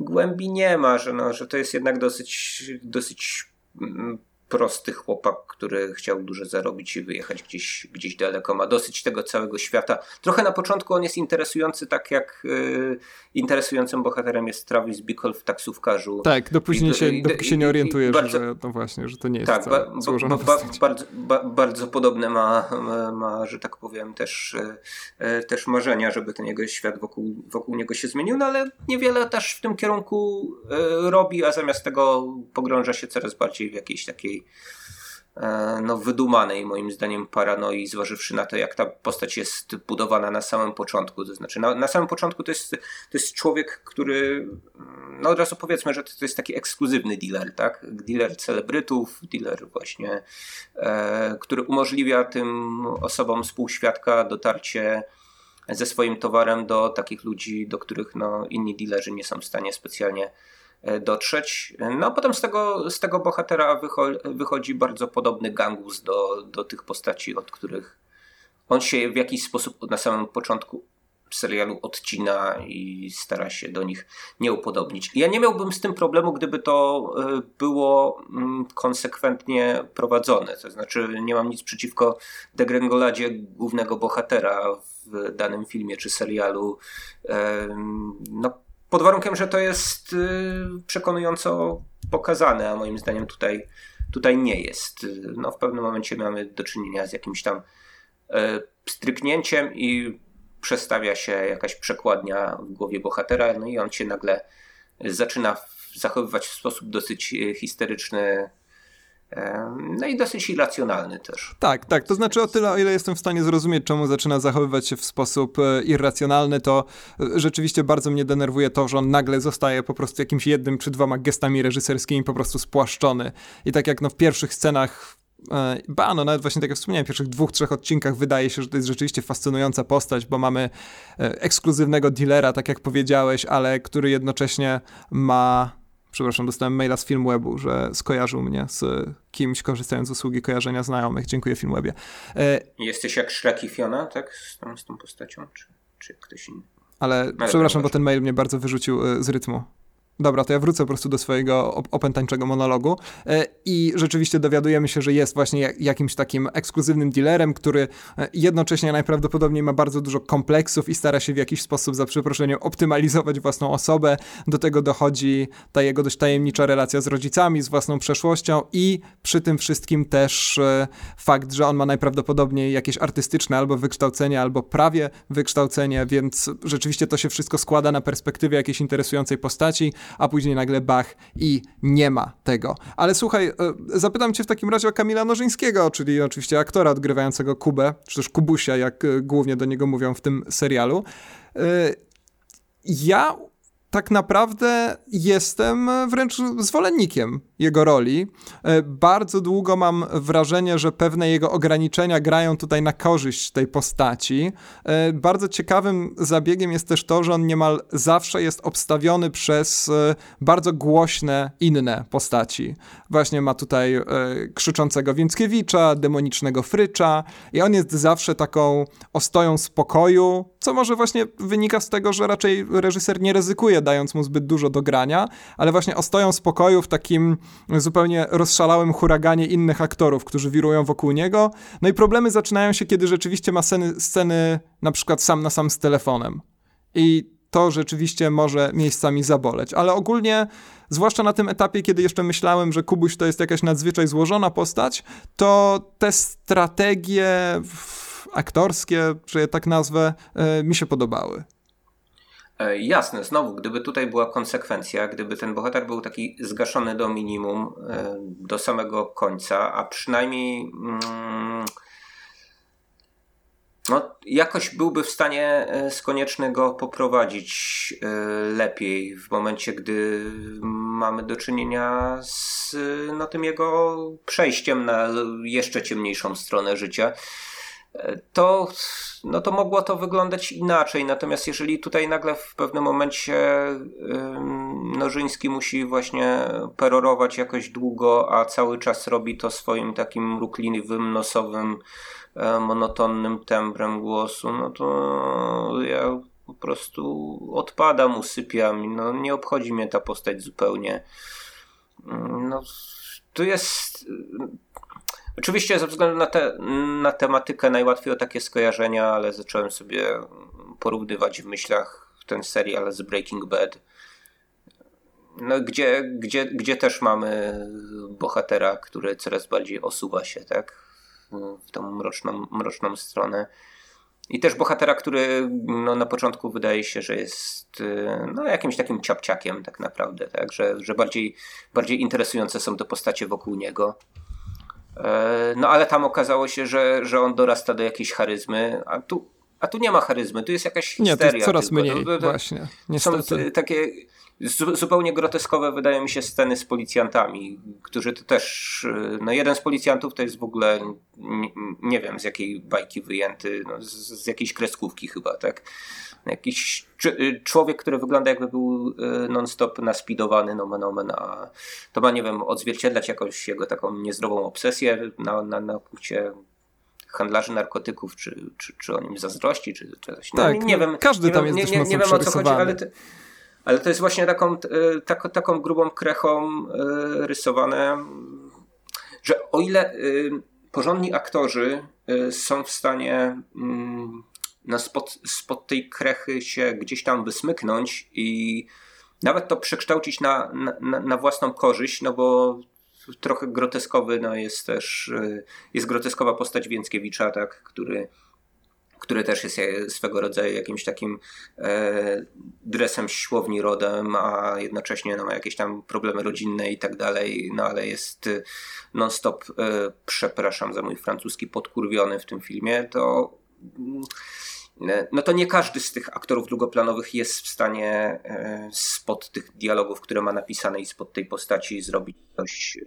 głębi nie ma, że, no, że to jest jednak dosyć, dosyć mm, prosty chłopak, który chciał dużo zarobić i wyjechać gdzieś, gdzieś daleko. Ma dosyć tego całego świata. Trochę na początku on jest interesujący, tak jak y, interesującym bohaterem jest Travis Bickle w taksówkarzu. Tak, dopóki się, dopóki się nie orientujesz, bardzo, że to właśnie, że to nie jest tak, ba, ba, ba, bardzo, bardzo podobne ma, ma, że tak powiem, też, y, też marzenia, żeby ten jego świat wokół, wokół niego się zmienił, no ale niewiele też w tym kierunku y, robi, a zamiast tego pogrąża się coraz bardziej w jakiejś takiej e, no, wydumanej moim zdaniem paranoi, zważywszy na to, jak ta postać jest budowana na samym początku. To znaczy, na, na samym początku to jest, to jest człowiek, który, no od razu powiedzmy, że to, to jest taki ekskluzywny dealer, tak? Dealer celebrytów, dealer właśnie, e, który umożliwia tym osobom współświadka dotarcie ze swoim towarem do takich ludzi, do których no, inni dealerzy nie są w stanie specjalnie dotrzeć. No a potem z tego, z tego bohatera wychodzi bardzo podobny gangus do, do tych postaci, od których on się w jakiś sposób na samym początku serialu odcina i stara się do nich nie upodobnić. Ja nie miałbym z tym problemu, gdyby to e, było mm, konsekwentnie prowadzone. To znaczy, nie mam nic przeciwko degrengoladzie głównego bohatera w danym filmie czy serialu. No, pod warunkiem, że to jest y, przekonująco pokazane, a moim zdaniem tutaj, tutaj nie jest. No, w pewnym momencie mamy do czynienia z jakimś tam e, stryknięciem i przestawia się jakaś przekładnia w głowie bohatera, no i on się nagle zaczyna zachowywać w sposób dosyć e, histeryczny, no i dosyć irracjonalny też. Tak, tak. To znaczy o tyle, o ile jestem w stanie zrozumieć, czemu zaczyna zachowywać się w sposób e, irracjonalny, to e, rzeczywiście bardzo mnie denerwuje to, że on nagle zostaje po prostu jakimś jednym czy dwoma gestami reżyserskimi po prostu spłaszczony. I tak jak no w pierwszych scenach e, Ba, no nawet właśnie tak jak wspomniałem, w pierwszych dwóch, trzech odcinkach wydaje się, że to jest rzeczywiście fascynująca postać, bo mamy ekskluzywnego dealera, tak jak powiedziałeś, ale który jednocześnie ma Przepraszam, dostałem maila z Filmwebu, że skojarzył mnie z kimś korzystając z usługi kojarzenia znajomych. Dziękuję Filmwebie. E... Jesteś jak Shrek i Fiona, tak? Z tą, z tą postacią? Czy, czy ktoś inny? Ale, Ale przepraszam, bo ten mail mnie bardzo wyrzucił e, z rytmu. Dobra, to ja wrócę po prostu do swojego opętańczego monologu. E, I rzeczywiście dowiadujemy się, że jest właśnie jakimś takim ekskluzywnym dealerem, który e, jednocześnie najprawdopodobniej ma bardzo dużo kompleksów i stara się w jakiś sposób, za przeproszeniem, optymalizować własną osobę. Do tego dochodzi ta jego dość tajemnicza relacja z rodzicami, z własną przeszłością i przy tym wszystkim też e, fakt, że on ma najprawdopodobniej jakieś artystyczne albo wykształcenie, albo prawie wykształcenie, więc rzeczywiście to się wszystko składa na perspektywie jakiejś interesującej postaci a później nagle bach i nie ma tego. Ale słuchaj, e, zapytam cię w takim razie o Kamila Nożyńskiego, czyli oczywiście aktora odgrywającego Kubę, czy też Kubusia, jak e, głównie do niego mówią w tym serialu. E, ja tak naprawdę jestem wręcz zwolennikiem jego roli. E, bardzo długo mam wrażenie, że pewne jego ograniczenia grają tutaj na korzyść tej postaci. E, bardzo ciekawym zabiegiem jest też to, że on niemal zawsze jest obstawiony przez e, bardzo głośne inne postaci. Właśnie ma tutaj krzyczącego Więckiewicza, demonicznego Frycza i on jest zawsze taką ostoją spokoju, co może właśnie wynika z tego, że raczej reżyser nie ryzykuje dając mu zbyt dużo do grania, ale właśnie ostoją spokoju w takim zupełnie rozszalałym huraganie innych aktorów, którzy wirują wokół niego. No i problemy zaczynają się, kiedy rzeczywiście ma sceny, sceny na przykład sam na sam z telefonem. I to rzeczywiście może miejscami zaboleć. Ale ogólnie, zwłaszcza na tym etapie, kiedy jeszcze myślałem, że Kubuś to jest jakaś nadzwyczaj złożona postać, to te strategie aktorskie, że je tak nazwę, e, mi się podobały. E, jasne, znowu, gdyby tutaj była konsekwencja, gdyby ten bohater był taki zgaszony do minimum, e, do samego końca, a przynajmniej mm, no, jakoś byłby w stanie e, z konieczny go poprowadzić lepiej w momencie, gdy mamy do czynienia z no, tym jego przejściem na jeszcze ciemniejszą stronę życia. To, no to mogło to wyglądać inaczej. Natomiast jeżeli tutaj nagle w pewnym momencie Nożyński musi właśnie perorować jakoś długo, a cały czas robi to swoim takim rukliwym, nosowym, e, monotonnym tembrem głosu, no to ja po prostu odpadam, usypiam. No, nie obchodzi mnie ta postać zupełnie. No, tu jest Oczywiście ze względu na, te, na tematykę najłatwiej o takie skojarzenia, ale zacząłem sobie porównywać w myślach ten serial z Breaking Bad. No, gdzie, gdzie, gdzie też mamy bohatera, który coraz bardziej osuwa się, tak? W tą mroczną, mroczną stronę. I też bohatera, który no, na początku wydaje się, że jest no, jakimś takim ciapciakiem tak naprawdę, tak? Że, że bardziej, bardziej interesujące są te postacie wokół niego. E, no ale tam okazało się, że, że on dorasta do jakiejś charyzmy, a tu, a tu nie ma charyzmy, tu jest jakaś histeria. Nie, to jest coraz tylko. mniej, to, to, właśnie, niestety. Są takie zupełnie groteskowe wydają mi się sceny z policjantami, którzy to też, no jeden z policjantów to jest w ogóle, nie, nie wiem z jakiej bajki wyjęty, no z, z, jakiejś kreskówki chyba, tak? Jakiś człowiek, który wygląda jakby był e, non-stop naspidowany, nomen omen, a to ma, nie wiem, odzwierciedlać jakąś jego taką niezdrową obsesję na, na, na punkcie handlarzy narkotyków, czy, czy, czy o nim zazdrości, czy, czy coś. No, tak, nie, nie wiem. Każdy nie tam wiem, jest nie, nie, nie, wiem o co chodzi, ale, te, ale to jest właśnie taką, e, tak, taką grubą krechą rysowane, że o ile porządni aktorzy są w stanie mm, no spod, spod tej krechy się gdzieś tam wysmyknąć i nawet to przekształcić na, na, na własną korzyść, no bo trochę groteskowy no jest też, y, jest groteskowa postać Więckiewicza, tak, który który też jest swego rodzaju jakimś takim e, dresem siłowni rodem, a jednocześnie no, ma jakieś tam problemy rodzinne i tak dalej, no ale jest y, non-stop, e, przepraszam za mój francuski, podkurwiony w tym filmie, to no to nie każdy z tych aktorów długoplanowych jest w stanie e, spod tych dialogów, które ma napisane i spod tej postaci zrobić coś,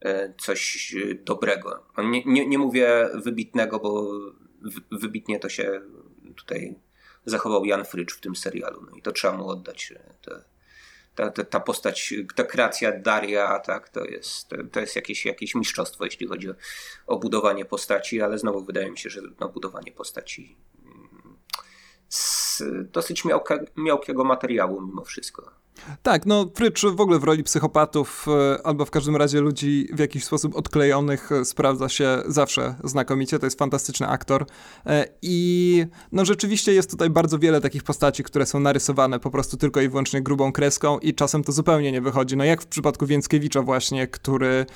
e, coś dobrego. Nie, nie, nie mówię wybitnego, bo wybitnie to się tutaj zachował Jan Frycz w tym serialu. No i to trzeba mu oddać. E, te, ta, ta, ta, postać, ta kreacja Daria, tak, to jest, to jest jakieś, jakieś mistrzostwo, jeśli chodzi o, o budowanie postaci, ale znowu wydaje mi się, że no, budowanie postaci z dosyć miałka, miałkiego materiału mimo wszystko. Tak, no Frycz w ogóle w roli psychopatów, e, albo w każdym razie ludzi w jakiś sposób odklejonych e, sprawdza się zawsze znakomicie, to jest fantastyczny aktor. E, i no rzeczywiście jest tutaj bardzo wiele takich postaci, które są narysowane po prostu tylko i wyłącznie grubą kreską i czasem to zupełnie nie wychodzi, no jak w przypadku Więckiewicza właśnie, który,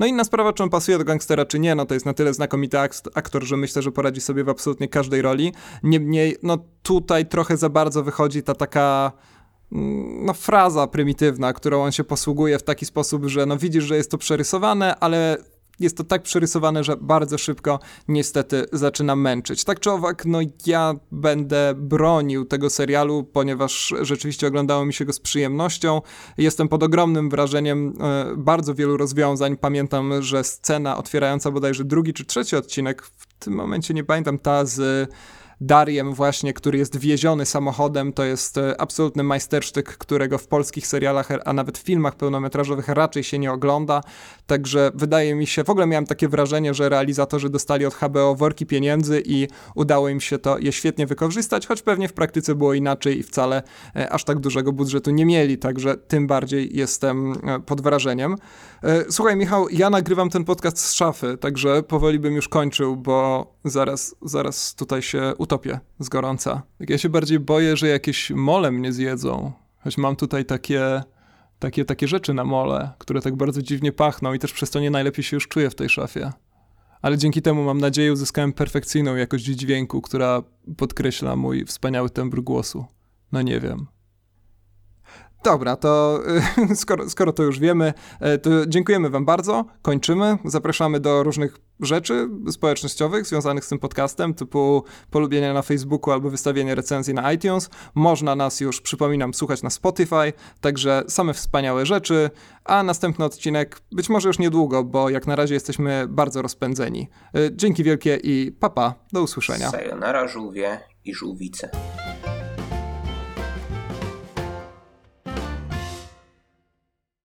no inna sprawa, czy on pasuje do gangstera, czy nie, no to jest na tyle znakomity aktor, że myślę, że poradzi sobie w absolutnie każdej roli, niemniej, no tutaj trochę za bardzo wychodzi ta taka no, fraza prymitywna, którą on się posługuje w taki sposób, że no widzisz, że jest to przerysowane, ale jest to tak przerysowane, że bardzo szybko niestety zaczyna męczyć. Tak czy owak, no ja będę bronił tego serialu, ponieważ rzeczywiście oglądało mi się go z przyjemnością. Jestem pod ogromnym wrażeniem e, bardzo wielu rozwiązań. Pamiętam, że scena otwierająca bodajże drugi czy trzeci odcinek, w tym momencie nie pamiętam, ta z Dariem właśnie, który jest wieziony samochodem, to jest e, absolutny majstersztyk, którego w polskich serialach, a nawet w filmach pełnometrażowych raczej się nie ogląda, także wydaje mi się, w ogóle miałem takie wrażenie, że realizatorzy dostali od HBO worki pieniędzy i udało im się to je świetnie wykorzystać, choć pewnie w praktyce było inaczej i wcale e, aż tak dużego budżetu nie mieli, także tym bardziej jestem e, pod wrażeniem. Słuchaj Michał, ja nagrywam ten podcast z szafy, także powoli bym już kończył, bo zaraz, zaraz tutaj się utopię z gorąca. Ja się bardziej boję, że jakieś mole mnie zjedzą. Choć mam tutaj takie, takie, takie rzeczy na mole, które tak bardzo dziwnie pachną i też przez to nie najlepiej się już czuję w tej szafie. Ale dzięki temu mam nadzieję uzyskałem perfekcyjną jakość dźwięku, która podkreśla mój wspaniały tembr głosu. No nie wiem. Dobra, to skoro, skoro to już wiemy, e, to dziękujemy Wam bardzo. Kończymy. Zapraszamy do różnych rzeczy społecznościowych związanych z tym podcastem, typu polubienia na Facebooku albo wystawienie recenzji na iTunes. Można nas już, przypominam, słuchać na Spotify, także same wspaniałe rzeczy, a następny odcinek być może już niedługo, bo jak na razie jesteśmy bardzo rozpędzeni. E, dzięki wielkie i papa, do usłyszenia. Sayonara żółwie i żółwice.